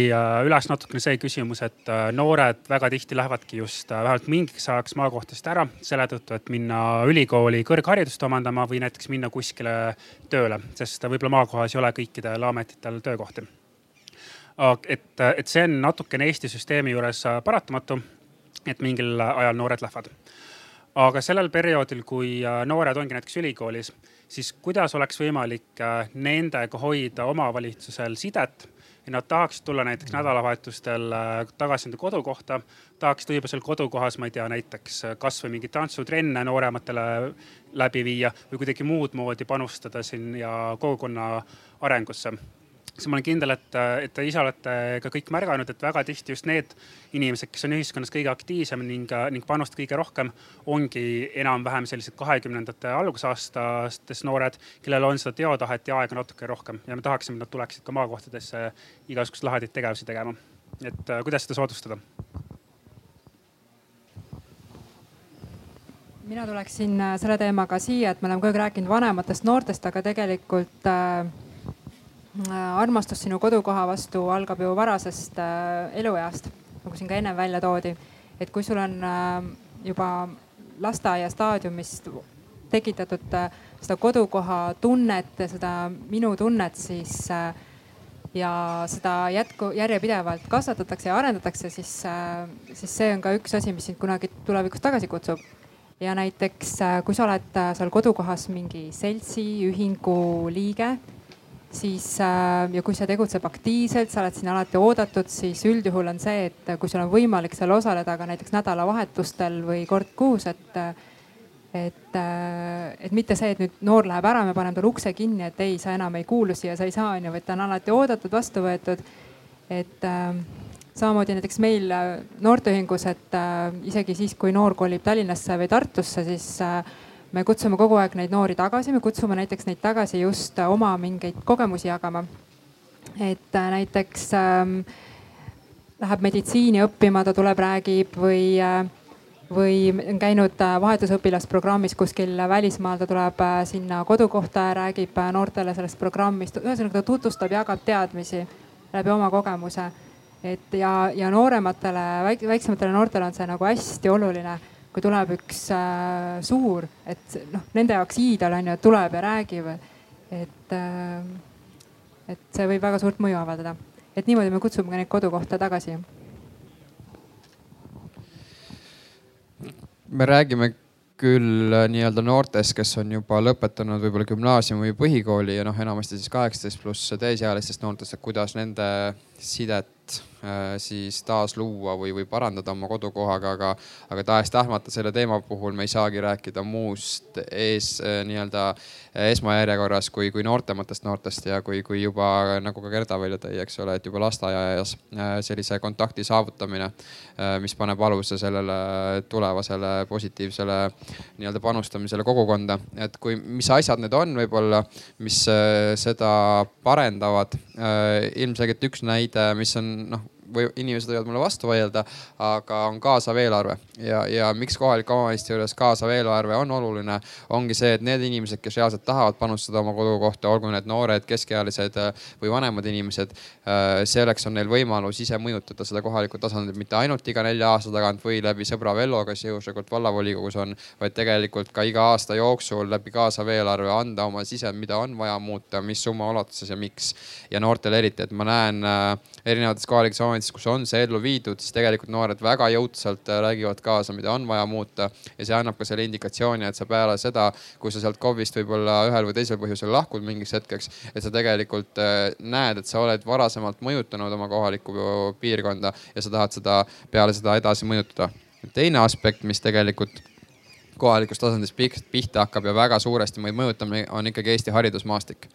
üles natukene see küsimus, et noored väga tihti lähevadki just vähemalt mingiks ajaks maakohtadest ära selle tõttu, et minna ülikooli kõrgharidust omandama või näiteks minna kuskile tööle, sest võib-olla maakohas ei ole kõikidel ametitel töökohti et, et see on natukene Eesti süsteemi juures äh, paratamatu, et mingil ajal noored lähevad. aga sellel perioodil, kui äh, noored ongi näiteks ülikoolis, siis kuidas oleks võimalik äh, nendega hoida omavalitsusel sidet? Ja nad tahaksid tulla näiteks nädalavahetustel tagasi enda kodukohta, tahaksid võib-olla seal kodukohas, ma ei tea, näiteks kasvõi mingeid tantsutrenne noorematele läbi viia või kuidagi muud moodi panustada siin ja kogukonna arengusse siis ma olen kindel, et, et te ise olete ka kõik märganud, et väga tihti just need inimesed, kes on ühiskonnas kõige aktiivsem ning, ning panustavad kõige rohkem, ongi enam-vähem sellised kahekümnendate algusaastates noored, kellel on seda teotahet ja aega natuke rohkem ja me tahaksime, et nad tuleksid ka maakohtadesse igasuguseid lahedaid tegevusi tegema. et äh, kuidas seda soodustada? mina tuleksin äh, selle teemaga siia, et me oleme kogu aeg rääkinud vanematest noortest, aga tegelikult Äh, armastus sinu kodukoha vastu algab ju varasest äh, elueast, nagu siin ka ennem välja toodi. et kui sul on äh, juba lasteaia staadiumist tekitatud seda kodukoha tunnet, seda minu tunnet, siis ja seda jätku, järjepidevalt kasvatatakse ja arendatakse, siis, siis see on ka üks asi, mis sind kunagi tulevikus tagasi kutsub. ja näiteks, kui sa oled seal kodukohas mingi seltsi, ühingu liige siis äh, ja kui sa tegutseb aktiivselt, sa oled siin alati oodatud, siis üldjuhul on see, et kui sul on võimalik seal osaleda ka näiteks nädalavahetustel või kord kuus, et et, äh, et mitte see, et nüüd noor läheb ära, me paneme talle ukse kinni, et ei, sa enam ei kuulu siia, sa ei saa onju, vaid ta on alati oodatud, vastu võetud. et äh, samamoodi näiteks meil äh, noorteühingus, et äh, isegi siis, kui noor kolib Tallinnasse või Tartusse, siis äh, me kutsume kogu aeg neid noori tagasi, me kutsume näiteks neid tagasi just äh, oma mingeid kogemusi jagama. et äh, näiteks ähm, läheb meditsiini õppima, ta tuleb, räägib või äh, või on käinud vahetusõpilasprogrammis kuskil välismaal, ta tuleb sinna kodukohta ja räägib noortele sellest programmist. ühesõnaga ta tutvustab, jagab teadmisi läbi oma kogemuse. et ja, ja noorematele, väiksematele noortele on see nagu hästi oluline kui tuleb üks äh, suur, et noh, nende jaoks iidol on ju, tuleb ja räägib. et äh,, et see võib väga suurt mõju avaldada, et niimoodi me kutsume neid kodukohta tagasi. me räägime küll äh, nii-öelda noortest, kes on juba lõpetanud võib-olla gümnaasiumi või põhikooli ja noh, enamasti siis kaheksateist pluss täisealistest noortest, et kuidas nende sidet Äh, siis taas luua või, või parandada oma kodukohaga, aga, aga tahes-tahtmata selle teema puhul me ei saagi rääkida muust ees äh, nii-öelda äh, esmajärjekorras kui, kui noortematest noortest ja kui, kui juba nagu ka Gerda välja tõi, eks ole, et juba lasteaias sellise kontakti saavutamine, mis paneb aluse sellele tulevasele positiivsele nii-öelda panustamisele kogukonda. et kui, mis asjad need on võib-olla, mis seda parendavad. Ilmselgelt üks näide, mis on noh või inimesed võivad mulle vastu vaielda, aga on kaasav eelarve ja, ja miks kohaliku omavalitsuse juures kaasav eelarve on oluline, ongi see, et need inimesed, kes reaalselt tahavad panustada oma kodukohta, olgu need noored, keskealised või vanemad inimesed, selleks on neil võimalus ise mõjutada seda kohalikku tasandit mitte ainult iga nelja aasta tagant või läbi sõbra Vello, kes juhuslikult vallavolikogus on, vaid tegelikult ka iga aasta jooksul läbi kaasava eelarve anda oma sisend, mida on vaja muuta, mis summa ulatuses ja miks. ja noortele eriti, et ma näen äh, erinevates kohalikes omavalitsustes, kus on see ellu viidud, siis tegelikult noored väga jõudsalt äh, räägivad kaasa, mida on vaja muuta. ja see annab ka selle indikatsiooni, et sa peale seda, kui sa sealt KOV-ist võib-olla ühel või teisel põhjusel lahkud mingiks hetkeks, et sa tegelikult äh, näed, et sa oled varasemalt mõjutanud oma kohalikku piirkonda ja sa tahad seda peale seda edasi mõjutada. teine aspekt, mis tegelikult kohalikust tasandist pihta hakkab ja väga suuresti meid mõjutab, on ikkagi Eesti haridusmaastik.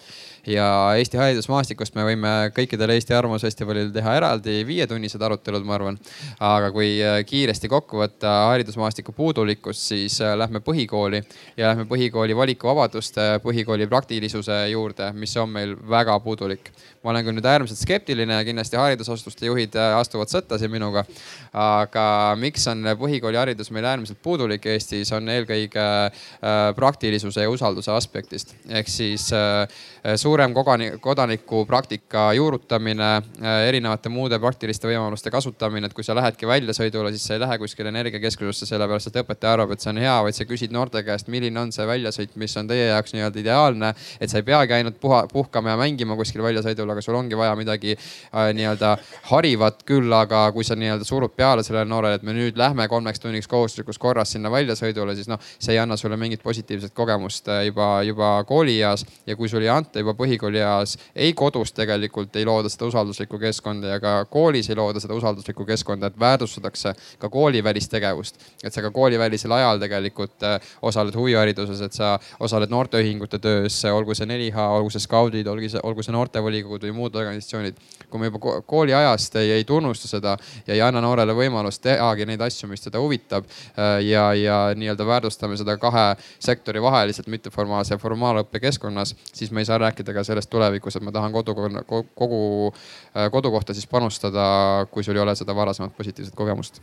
ja Eesti haridusmaastikust me võime kõikidel Eesti Arvamusfestivalil teha eraldi viietunnised arutelud, ma arvan. aga kui äh, kiiresti kokku võtta haridusmaastiku puudulikkust, siis äh, lähme põhikooli ja lähme põhikooli valikuvabaduste, põhikooli praktilisuse juurde, mis on meil väga puudulik. Ma olen küll nüüd äärmiselt skeptiline ja kindlasti haridusasutuste juhid äh, astuvad sõtta siin minuga. aga miks on põhikooli haridus meil äärmiselt puudulik Eestis, on eelkõige äh, praktilisuse ja usalduse aspektist. ehk siis äh, suurem kodaniku praktika juurutamine, äh, erinevate muude praktiliste võimaluste kasutamine, et kui sa lähedki väljasõidule, siis sa ei lähe kuskile energiakeskusesse, sellepärast et õpetaja arvab, et see on hea, vaid sa küsid noorte käest, milline on see väljasõit, mis on teie jaoks nii-öelda ideaalne. et sa ei peagi ainult puha, puhkama ja mängima kuskil väljasõidul, aga sul ongi vaja midagi äh, nii-öelda harivat küll, aga kui sa nii-öelda surud peale sellele noorele, et me nüüd lähme kolmeks tunniks kohustuslikus korras sinna väljasõidule, siis noh, see ei anna sulle mingit positiivset kogemust äh, juba, juba koolieas ja kui sul ei anta juba põhikoolieas ei kodus tegelikult ei looda seda usalduslikku keskkonda ja ka koolis ei looda seda usalduslikku keskkonda, et väärtustatakse ka koolivälist tegevust. et sa ka koolivälisel ajal tegelikult äh, osaled huvihariduses, et sa osaled noorteühingute töös, olgu see 4H, olgu see skaudid, olgu see, olgu see noortevolikogud või muud organisatsioonid. kui me juba kooliajast ei, ei tunnusta seda ja ei anna noorele võimalust tehagi neid asju, mis teda huvitab äh, ja, ja nii-öelda väärtustame seda kahe sektori vaheliselt mitteformaalse ja formaalõppe keskkonnas, siis me ei saa rääkida ka sellest tulevikus, et ma tahan kodukonna, kogu äh, kodukohta siis panustada, kui sul ei ole seda varasemat positiivset kogemust.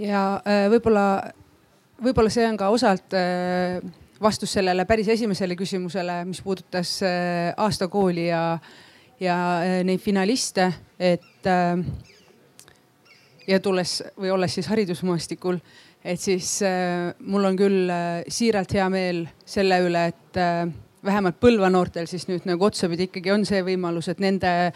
ja äh, võib-olla, võib-olla see on ka osalt äh, vastus sellele päris esimesele küsimusele, mis puudutas aastakooli ja, ja neid finaliste, et ja tulles või olles siis haridusmaastikul, et siis äh, mul on küll äh, siiralt hea meel selle üle, et äh, vähemalt Põlva noortel siis nüüd nagu otsapidi ikkagi on see võimalus, et nende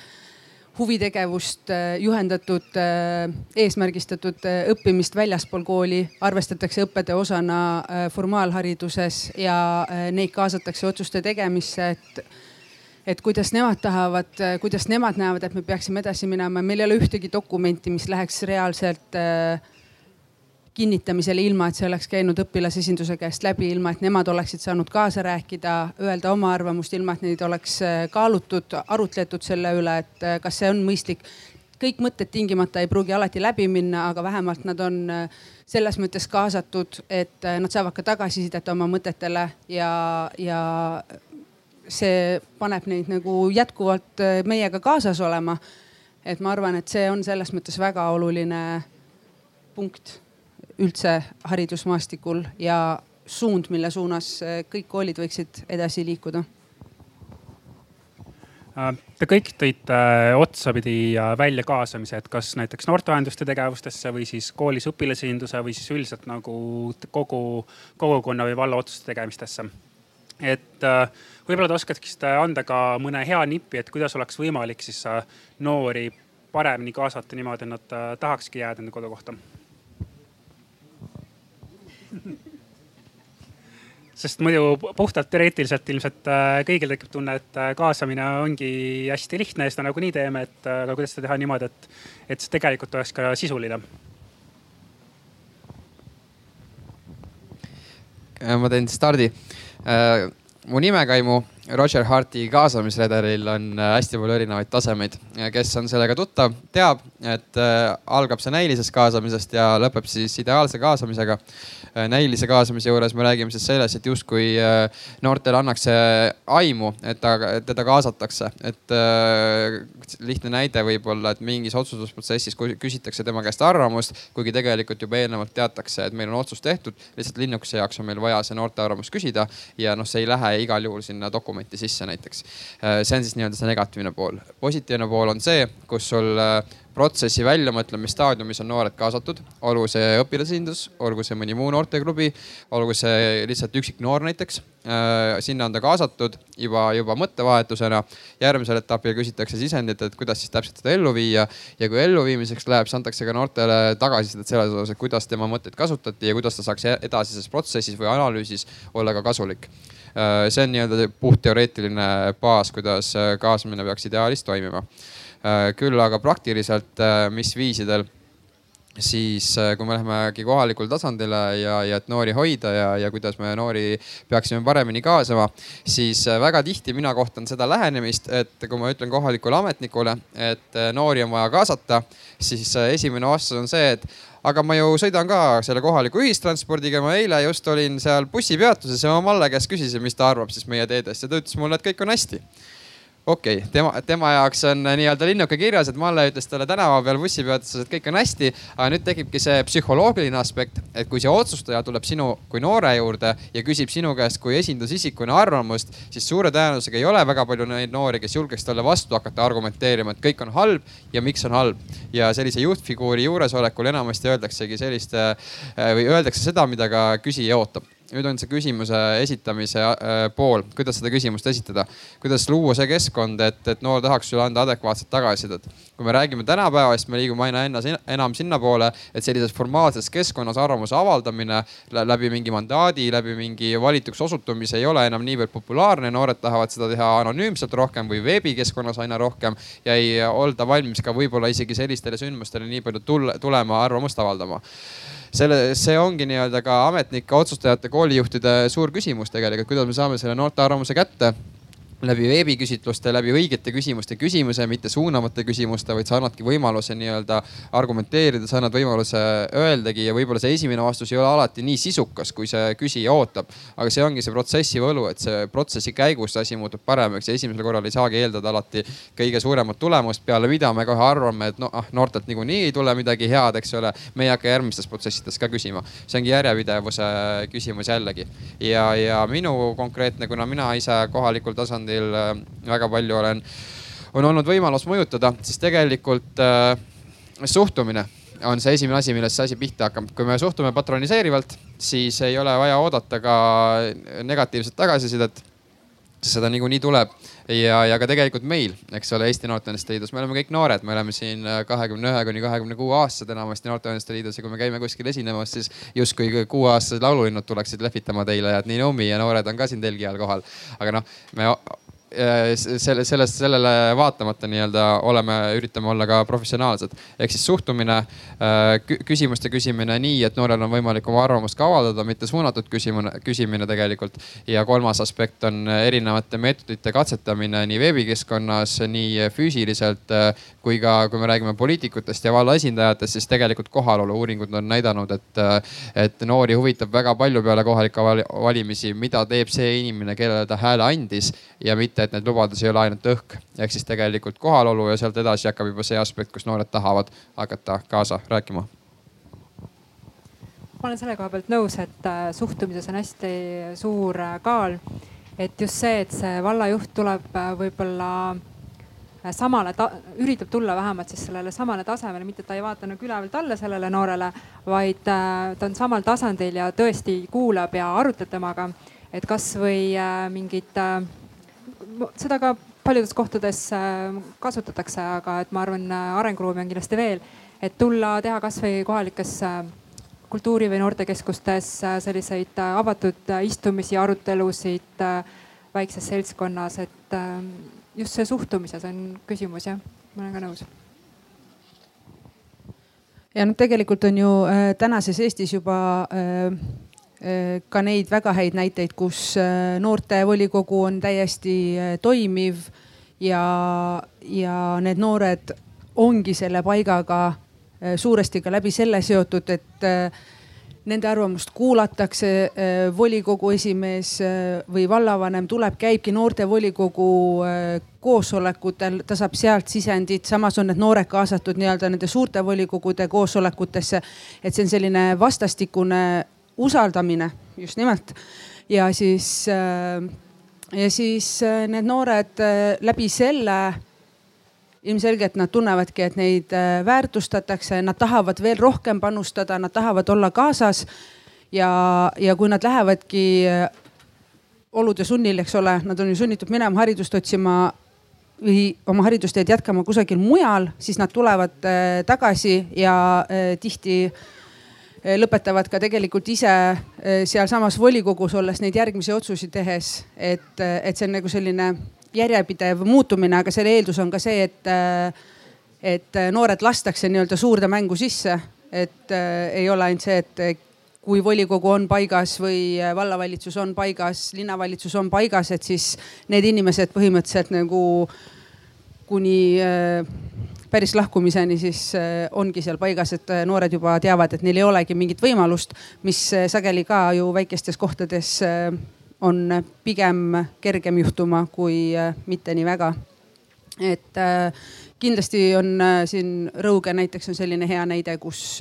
huvitegevust äh, juhendatud äh,, eesmärgistatud äh, õppimist väljaspool kooli arvestatakse õppetöö osana formaalhariduses ja neid kaasatakse otsuste tegemisse, et et kuidas nemad tahavad, kuidas nemad näevad, et me peaksime edasi minema. meil ei ole ühtegi dokumenti, mis läheks reaalselt äh, kinnitamisele, ilma et see oleks käinud õpilasesinduse käest läbi, ilma et nemad oleksid saanud kaasa rääkida, öelda oma arvamust, ilma et neid oleks äh, kaalutud, arutletud selle üle, et äh, kas see on mõistlik. kõik mõtted tingimata ei pruugi alati läbi minna, aga vähemalt nad on äh, selles mõttes kaasatud, et nad saavad ka tagasisidet oma mõtetele ja, ja see paneb neid nagu jätkuvalt meiega kaasas olema. et ma arvan, et see on selles mõttes väga oluline punkt üldse haridusmaastikul ja suund, mille suunas äh, kõik koolid võiksid edasi liikuda. Äh, te kõik tõite otsapidi välja kaasamise, et kas näiteks noortevahenduste tegevustesse või siis koolis õpilasesinduse või siis üldiselt nagu kogu kogukonna või valla otsuste tegemistesse. et äh, võib-olla te oskaksite anda ka mõne hea nipi, et kuidas oleks võimalik siis äh, noori paremini kaasata niimoodi, et nad äh, tahakski jääda enda kodukohta? Sest muidu puhtalt teoreetiliselt ilmselt äh, kõigil tekib tunne, et kaasamine ongi hästi lihtne ja seda nagunii teeme, et aga kuidas seda teha niimoodi, et, et see tegelikult oleks ka sisuline? ma teen stardi mu nimekaimu Roger Harti kaasamisredelil on hästi palju erinevaid tasemeid. kes on sellega tuttav, teab, et algab see näilisest kaasamisest ja lõpeb siis ideaalse kaasamisega Äh, näilise kaasamise juures me räägime siis sellest, et justkui äh, noortele annakse aimu, et ta, teda kaasatakse. et äh, lihtne näide võib olla, et mingis otsustusprotsessis küsitakse tema käest arvamust, kuigi tegelikult juba eelnevalt teatakse, et meil on otsus tehtud, lihtsalt linnukese jaoks on meil vaja see noorte arvamust küsida ja noh, see ei lähe igal juhul sinna dokumenti sisse näiteks. see on siis nii-öelda see negatiivne pool. positiivne pool on see, kus sul protsessi väljamõtlemisstaadiumis on noored kaasatud, olgu see õpilasesindus, olgu see mõni muu noorteklubi, olgu see lihtsalt üksik noor näiteks. Äh, sinna on ta kaasatud juba, juba mõttevahetusena. järgmisel etapil küsitakse sisendit, et kuidas siis täpselt seda ellu viia ja kui elluviimiseks läheb, siis antakse ka noortele tagasisidet selles osas, et kuidas tema mõtteid kasutati ja kuidas ta saaks edasises protsessis või analüüsis olla ka kasulik äh, see on nii-öelda puhtteoreetiline baas, kuidas kaasamine peaks ideaalis toimima. Äh, küll aga praktiliselt, äh, mis viisidel siis äh, kui me lähemegi kohalikule tasandile ja, ja et noori hoida ja, ja kuidas me noori peaksime paremini kaasama, siis väga tihti mina kohtan seda lähenemist, et kui ma ütlen kohalikule ametnikule, et noori on vaja kaasata, siis esimene vastus on see, et aga ma ju sõidan ka selle kohaliku ühistranspordiga, ma eile just olin seal bussipeatuses ja ma Malle käest küsisin, mis ta arvab siis meie teedest. Ja ta ütles mulle, et kõik on hästi okei okay,, tema, tema jaoks on äh, nii-öelda linnuke kirjas, et Malle ütles talle tänava peal bussipeatuses, et kõik on hästi. aga nüüd tekibki see psühholoogiline aspekt, et kui see otsustaja tuleb sinu kui noore juurde ja küsib sinu käest kui esindusisikuna arvamust, siis suure tõenäosusega ei ole väga palju neid noori, kes julgeks talle vastu hakata argumenteerima, et kõik on halb ja miks on halb. ja sellise juhtfiguuri juuresolekul enamasti öeldaksegi sellist äh, või öeldakse seda, mida ka küsija ootab nüüd on see küsimuse esitamise äh, pool, kuidas seda küsimust esitada, kuidas luua see keskkond, et, et noor tahaks sulle anda adekvaatset tagasisidet. kui me räägime tänapäevast, me liigume aina enam sinnapoole, et sellises formaalses keskkonnas arvamuse avaldamine läbi mingi mandaadi, läbi mingi valituks osutumise ei ole enam niivõrd populaarne. noored tahavad seda teha anonüümselt rohkem või veebikeskkonnas aina rohkem ja ei olda valmis ka võib-olla isegi sellistele sündmustele nii palju tulema arvamust avaldama selle, see ongi nii-öelda ka ametnike, otsustajate, koolijuhtide suur küsimus tegelikult, kuidas me saame selle noorte arvamuse kätte läbi veebiküsitluste, läbi õigete küsimuste küsimuse, mitte suunavate küsimuste, vaid sa annadki võimaluse nii-öelda argumenteerida, sa annad võimaluse öeldagi ja võib-olla see esimene vastus ei ole alati nii sisukas, kui see küsija ootab. aga see ongi see protsessi võlu, et see protsessi käigus asi muutub paremaks ja esimesel korral ei saagi eeldada alati kõige suuremat tulemust, peale mida me kohe arvame, et noh, noortelt niikuinii ei tule midagi head, eks ole. me ei hakka järgmistes protsessides ka küsima, see ongi järjepidevuse küsimus jällegi. ja, ja minu konkreetne, kuna mina ise kohalikul tasandil tasandil äh, väga palju olen, on olnud võimalus mõjutada, siis tegelikult äh, suhtumine on see esimene asi, millest see asi pihta hakkab. kui me suhtume patroniseerivalt, siis ei ole vaja oodata ka negatiivset tagasisidet. Seda niikuinii tuleb. Ja, ja ka tegelikult meil, eks ole, Eesti Noorteühenduste Liidus, me oleme kõik noored, me oleme siin äh, kahekümne ühe kuni kahekümne kuue aastased enamasti Noorteühenduste Liidus. Ja kui me käime kuskil esinemas, siis justkui kuueaastased laululinnud tuleksid lehvitama teile. Et nii Naomi ja noored on ka siin telgi all kohal. aga noh, me selle, sellest, sellele vaatamata nii-öelda oleme, üritame olla ka professionaalsed. ehk siis suhtumine, äh, küsimuste küsimine nii, et noorel on võimalik oma arvamust ka avaldada, mitte suunatud küsimine, küsimine tegelikult. ja kolmas aspekt on erinevate meetodite katsetamine nii veebikeskkonnas, nii füüsiliselt äh, kui ka, kui me räägime poliitikutest ja valla esindajatest, siis tegelikult kohalolu uuringud on näidanud, et, et noori huvitab väga palju peale kohalikke valimisi, mida teeb see inimene, kellele ta hääle andis ja mitte et need lubadused ei ole ainult õhk. ehk siis tegelikult kohalolu ja sealt edasi hakkab juba see aspekt, kus noored tahavad hakata kaasa rääkima ma olen selle koha pealt nõus, et äh, suhtumises on hästi suur äh, kaal. et just see, et see vallajuht tuleb äh, võib-olla samale, üritab tulla vähemalt siis sellele samale tasemele, mitte ta ei vaata nagu ülevalt alla sellele noorele, vaid ta on samal tasandil ja tõesti kuulab ja arutleb temaga. et kasvõi mingid seda ka paljudes kohtades äh, kasutatakse, aga et ma arvan, äh, arenguruumi on kindlasti veel, et tulla teha kasvõi kohalikes äh, kultuuri- või noortekeskustes selliseid avatud istumisi, arutelusid väikses seltskonnas, et just see suhtumises on küsimus jah, ma olen ka nõus. Ja noh, tegelikult on ju äh, tänases Eestis juba äh, ka neid väga häid näiteid, kus noortevolikogu on täiesti toimiv ja, ja need noored ongi selle paigaga suuresti ka läbi selle seotud, et nende arvamust kuulatakse, äh, volikogu esimees äh, või vallavanem tuleb, käibki noortevolikogu äh, koosolekutel, ta saab sealt sisendit, samas on need noored kaasatud nii-öelda nende suurte volikogude koosolekutesse. et see on selline vastastikune usaldamine just nimelt ja siis, ja siis need noored läbi selle ilmselgelt nad tunnevadki, et neid äh, väärtustatakse, nad tahavad veel rohkem panustada, nad tahavad olla kaasas. ja, ja kui nad lähevadki äh, olude sunnil, eks ole, nad on ju sunnitud minema haridust otsima või oma haridusteed jätkama kusagil mujal, siis nad tulevad äh, tagasi ja tihti lõpetavad ka tegelikult ise sealsamas volikogus olles neid järgmisi otsuseid tehes, et, et see on nagu selline järjepidev muutumine, aga selle eeldus on ka see, et, et noored lastakse nii-öelda suurde mängu sisse. et äh, ei ole ainult see, et kui volikogu on paigas või vallavalitsus on paigas, linnavalitsus on paigas, et siis need inimesed põhimõtteliselt nagu kuni äh, päris lahkumiseni siis äh, ongi seal paigas, et noored juba teavad, et neil ei olegi mingit võimalust, mis sageli ka ju väikestes kohtades on pigem kergem juhtuma kui äh, mitte nii väga. et äh, kindlasti on äh, siin Rõuge näiteks on selline hea näide, kus,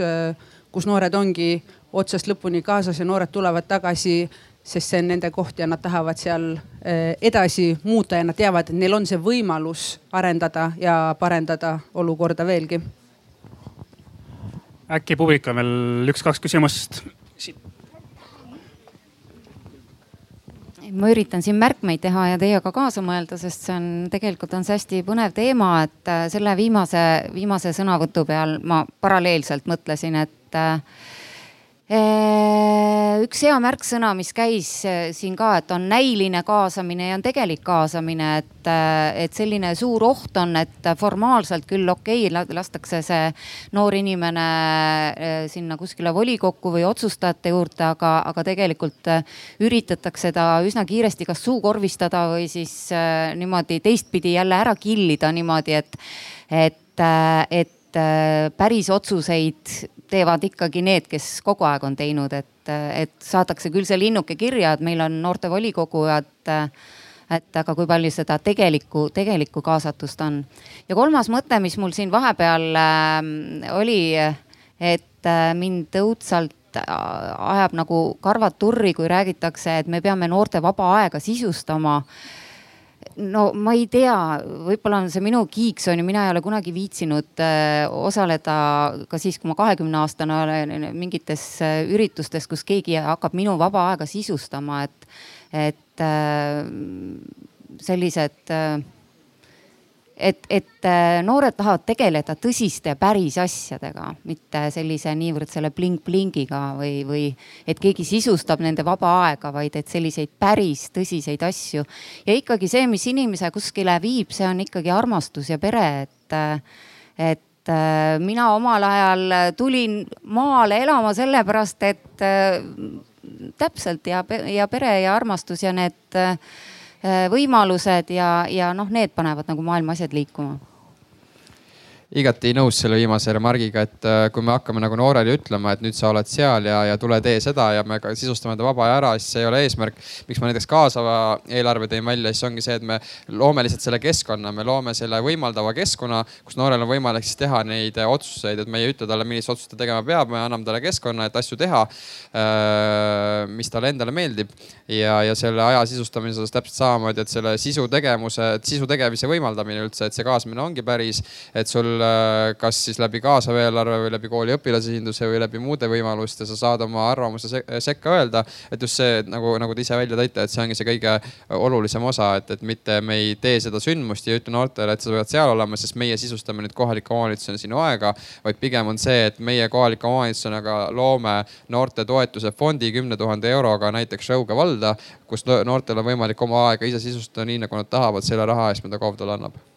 kus noored ongi otsast lõpuni kaasas ja noored tulevad tagasi sest see on nende koht ja nad tahavad seal edasi muuta ja nad teavad, et neil on see võimalus arendada ja parendada olukorda veelgi. äkki publik on veel üks-kaks küsimust ma üritan siin märkmeid teha ja teiega kaasa mõelda, sest see on tegelikult on see hästi põnev teema, et äh, selle viimase, viimase sõnavõtu peal ma paralleelselt mõtlesin, et äh, üks hea märksõna, mis käis äh, siin ka, et on näiline kaasamine ja on tegelik kaasamine, et, äh, et selline suur oht on, et formaalselt küll okei okay,, lastakse see noor inimene äh, sinna kuskile volikokku või otsustajate juurde, aga, aga tegelikult üritatakse ta üsna kiiresti kas suukorvistada või siis niimoodi teistpidi jälle ära killida niimoodi, et, et, et päris otsuseid teevad ikkagi need, kes kogu aeg on teinud, et, et saadakse küll see linnuke kirja, et meil on noortevolikogu, et, et aga kui palju seda tegelikku, tegelikku kaasatust on. ja kolmas mõte, mis mul siin vahepeal äh, oli, et äh, mind õudselt ajab nagu karvad turri, kui räägitakse, et me peame noorte vaba aega sisustama no ma ei tea, võib-olla on see minu kiiks on ju, mina ei ole kunagi viitsinud äh, osaleda ka siis, kui ma kahekümne aastane olen mingites äh, üritustes, kus keegi hakkab minu vaba aega sisustama, et, et äh, sellised et, et äh, noored tahavad tegeleda tõsiste päris asjadega, mitte sellise niivõrd selle bling-blingiga või, või et keegi sisustab nende vaba aega, vaid et selliseid päris tõsiseid asju. ja ikkagi see, mis inimese kuskile viib, see on ikkagi armastus ja pere, et, äh, et äh, mina omal ajal tulin maale elama sellepärast, et täpselt ja, ja pere ja armastus ja need Äh, võimalused ja, ja noh, need panevad nagu maailma asjad liikuma igati nõus selle viimase remargiga, et äh, kui me hakkame nagu noorele ütlema, et nüüd sa oled seal ja, ja tule tee seda ja me sisustame ta vaba aja ära, siis see ei ole eesmärk. miks ma näiteks kaasava eelarve tõin välja, siis ongi see, et me loome lihtsalt selle keskkonna, me loome selle võimaldava keskkonna, kus noorel on võimalik siis teha neid otsuseid, et me ei ütle talle, millist otsust ta tegema peab, me anname talle keskkonna, et asju teha, äh, mis talle endale meeldib ja, ja selle aja sisustamise osas täpselt samamoodi, et selle sisu tegemuse, sisu tegemise võimaldamine üldse, et see kaasamine ongi päris, et sul Äh, kas siis läbi kaasava eelarve või läbi kooli õpilasesinduse või läbi muude võimaluste sa saad oma arvamuse sekka öelda. et just see nagu, nagu te ise välja tõite, et see ongi see kõige olulisem osa, et, et mitte me ei tee seda sündmust ja ei ütle noortele, et sa pead seal olema, sest meie sisustame nüüd kohaliku omavalitsusena sinu aega. vaid pigem on see, et meie kohaliku omavalitsusena ka loome noorte toetuse fondi kümne tuhande euroga näiteks Rõuge valda, kus noortel on võimalik oma aega ise sisustada nii, nagu nad tahavad selle raha eest, mida KOV talle annab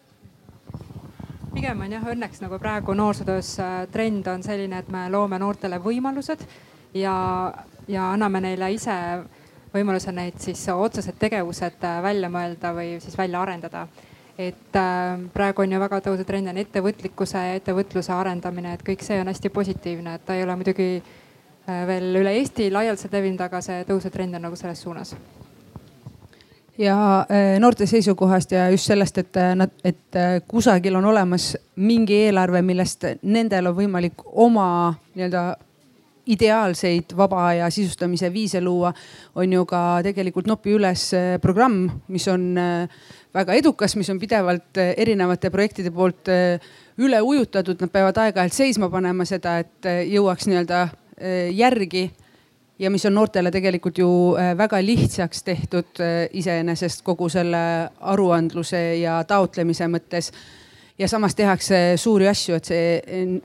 pigem on jah, õnneks nagu praegu noorsootöös äh, trend on selline, et me loome noortele võimalused ja ja anname neile ise võimaluse neid siis otsesed tegevused välja mõelda või siis välja arendada. Et äh, praegu on ju väga tõusev trend on ettevõtlikkuse ja ettevõtluse arendamine, et kõik see on hästi positiivne, et ta ei ole muidugi äh, veel üle Eesti laialdaselt levinud, aga see tõusev trend on nagu selles suunas ja äh, noorte seisukohast ja just sellest, et nad, et kusagil on olemas mingi eelarve, millest nendel on võimalik oma nii-öelda ideaalseid vaba aja sisustamise viise luua, on ju ka tegelikult Nopi üles programm, mis on väga edukas, mis on pidevalt erinevate projektide poolt üle ujutatud, nad peavad aeg-ajalt seisma panema seda, et jõuaks nii-öelda järgi ja mis on noortele tegelikult ju väga lihtsaks tehtud iseenesest kogu selle aruandluse ja taotlemise mõttes. ja samas tehakse suuri asju, et see,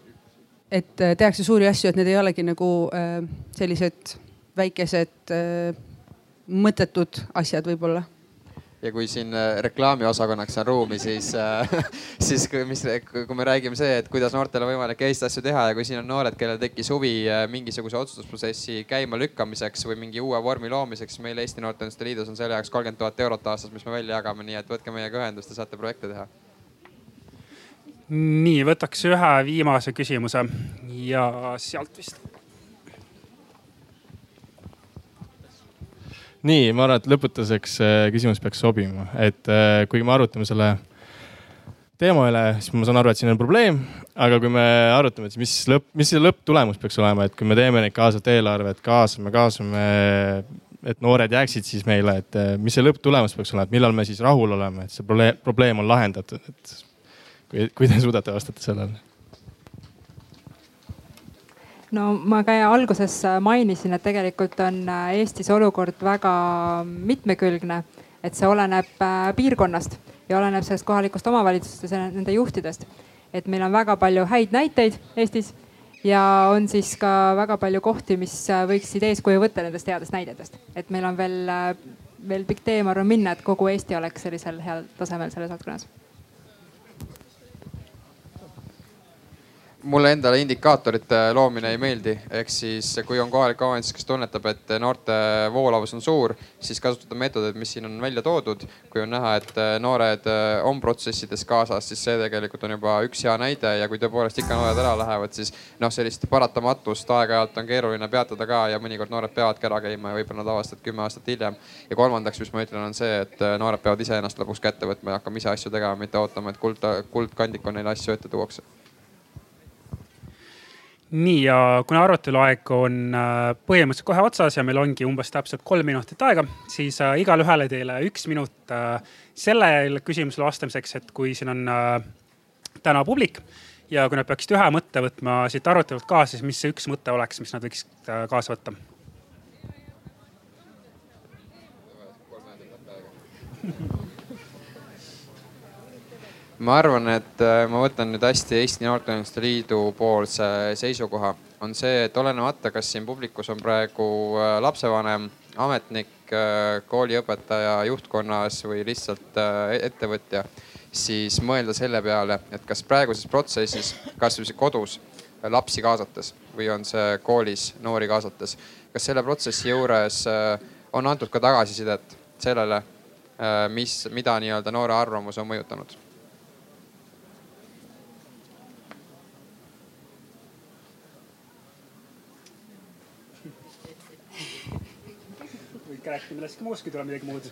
et tehakse suuri asju, et need ei olegi nagu sellised väikesed mõttetud asjad võib-olla ja kui siin äh, reklaamiosakonnaks on ruumi, siis, äh, siis mis, kui me räägime see, et kuidas noortel on võimalik Eestis asju teha ja kui siin on noored, kellel tekkis huvi äh, mingisuguse otsustusprotsessi käimalükkamiseks või mingi uue vormi loomiseks, meil Eesti Noorteühenduste Liidus on selle jaoks kolmkümmend tuhat eurot aastas, mis me välja jagame, nii et võtke meiega ühendust ja saate projekte teha. Nii, võtaks ühe viimase küsimuse. Ja sealt vist nii, ma arvan, et lõpetuseks äh, küsimus peaks sobima, et äh, kui me arutame selle teema üle, siis ma saan aru, et siin on probleem. aga kui me arutame, et mis lõpp, mis see lõpptulemus peaks olema, et kui me teeme neid kaasavat eelarvet, kaasame, kaasame, et noored jääksid siis meile, et äh, mis see lõpptulemus peaks olema, et millal me siis rahul oleme, et see probleem on lahendatud, et kui, kui te suudate vastata sellele no ma ka alguses mainisin, et tegelikult on äh, Eestis olukord väga mitmekülgne, et see oleneb äh, piirkonnast ja oleneb sellest kohalikust omavalitsustest ja nende juhtidest. et meil on väga palju häid näiteid Eestis ja on siis ka väga palju kohti, mis äh, võiksid eeskuju võtta nendest headest näidetest, et meil on veel, veel pikk tee, ma arvan, minna, et kogu Eesti oleks sellisel heal tasemel selles valdkonnas mulle endale indikaatorite loomine ei meeldi, ehk siis kui on kohalik omavalitsus, kes tunnetab, et noorte voolavus on suur, siis kasutada meetodeid, mis siin on välja toodud. kui on näha, et noored on protsessides kaasas, siis see tegelikult on juba üks hea näide ja kui tõepoolest ikka noored ära lähevad, siis noh, sellist paratamatust aeg-ajalt on keeruline peatada ka ja mõnikord noored peavadki ära käima ja võib-olla nad avastavad kümme aastat hiljem. ja kolmandaks, mis ma ütlen, on see, et noored peavad ise ennast lõpuks kätte võtma ja hakkama ise asju tegema, mitte ootama, et kuld, kuldkandikul neile asju ette tuuakse nii ja kuna arutelu aeg on äh, põhimõtteliselt kohe otsas ja meil ongi umbes täpselt kolm minutit aega, siis äh, igale ühele teile üks minut äh, sellele küsimusele vastamiseks, et kui siin on täna publik ja kui nad peaksid ühe mõtte võtma siit arutelult kaasa, siis mis see üks mõte oleks, mis nad võiksid kaasa võtta? ma arvan, et äh, ma võtan nüüd hästi Eesti Noorteühenduste Liidu poolse seisukoha, on see, et olenemata, kas siin publikus on praegu äh, lapsevanem, ametnik, äh, kooliõpetaja juhtkonnas või lihtsalt ettevõtja, siis mõelda selle peale, et kas praeguses protsessis, kasvõi kodus lapsi kaasates või on see koolis noori kaasates, kas selle protsessi juures on antud ka tagasisidet sellele, mis, mida nii-öelda noore arvamus on mõjutanud ikka rääkida millestki muust, kui tuleb midagi muud,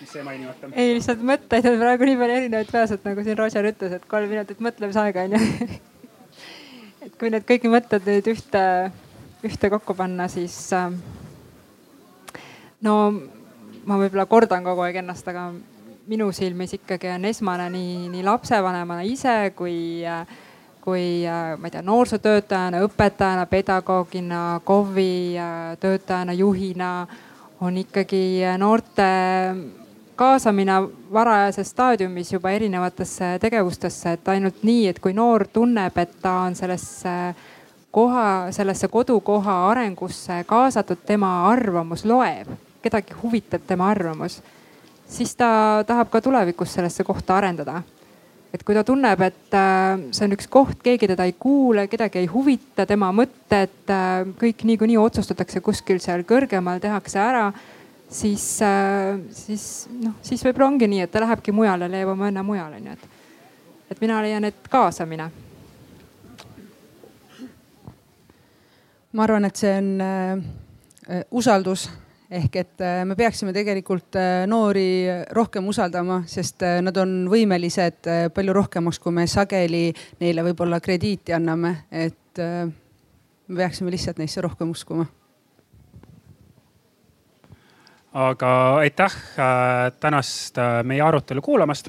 mis jäi mainimata. ei, lihtsalt mõtteid on praegu nii palju erinevaid peas, et nagu siin Roger ütles, et kolm minutit mõtlemisaega on ju et kui need kõik mõtted nüüd ühte, ühte kokku panna, siis äh, no ma võib-olla kordan kogu aeg ennast, aga minu silmis ikkagi on esmane nii, nii lapsevanemana ise kui äh, kui äh, ma ei tea, noorsootöötajana, õpetajana, pedagoogina, KOV-i töötajana, juhina on ikkagi noorte kaasamine varajases staadiumis juba erinevatesse tegevustesse, et ainult nii, et kui noor tunneb, et ta on sellesse koha, sellesse kodukoha arengusse kaasatud, tema arvamus loeb, kedagi huvitab tema arvamus, siis ta tahab ka tulevikus sellesse kohta arendada. Et kui ta tunneb, et äh, see on üks koht, keegi teda ei kuule, kedagi ei huvita tema mõtted, äh, kõik niikuinii otsustatakse kuskil seal kõrgemal, tehakse ära. siis, äh, siis noh, siis võib-olla ongi nii, et ta lähebki mujale, leiab oma õnne mujal on ju, et, et mina leian, et kaasamine. ma arvan, et see on äh, usaldus ehk et äh, me peaksime tegelikult äh, noori rohkem usaldama, sest äh, nad on võimelised palju rohkemaks, kui me sageli neile võib-olla krediiti anname, et me peaksime lihtsalt neisse rohkem uskuma aga aitäh tänast meie arutelu kuulamast.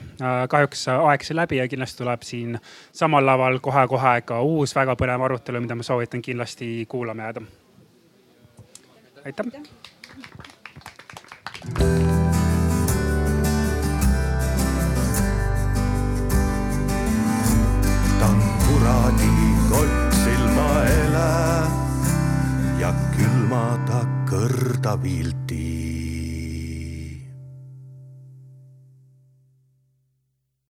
kahjuks aeg sai läbi ja kindlasti tuleb siin samal laval kohe-kohe ka uus väga põnev arutelu, mida ma soovitan kindlasti kuulama jääda. aitäh, aitäh ta on kuradi kott silmaele ja külma ta kõrda vilti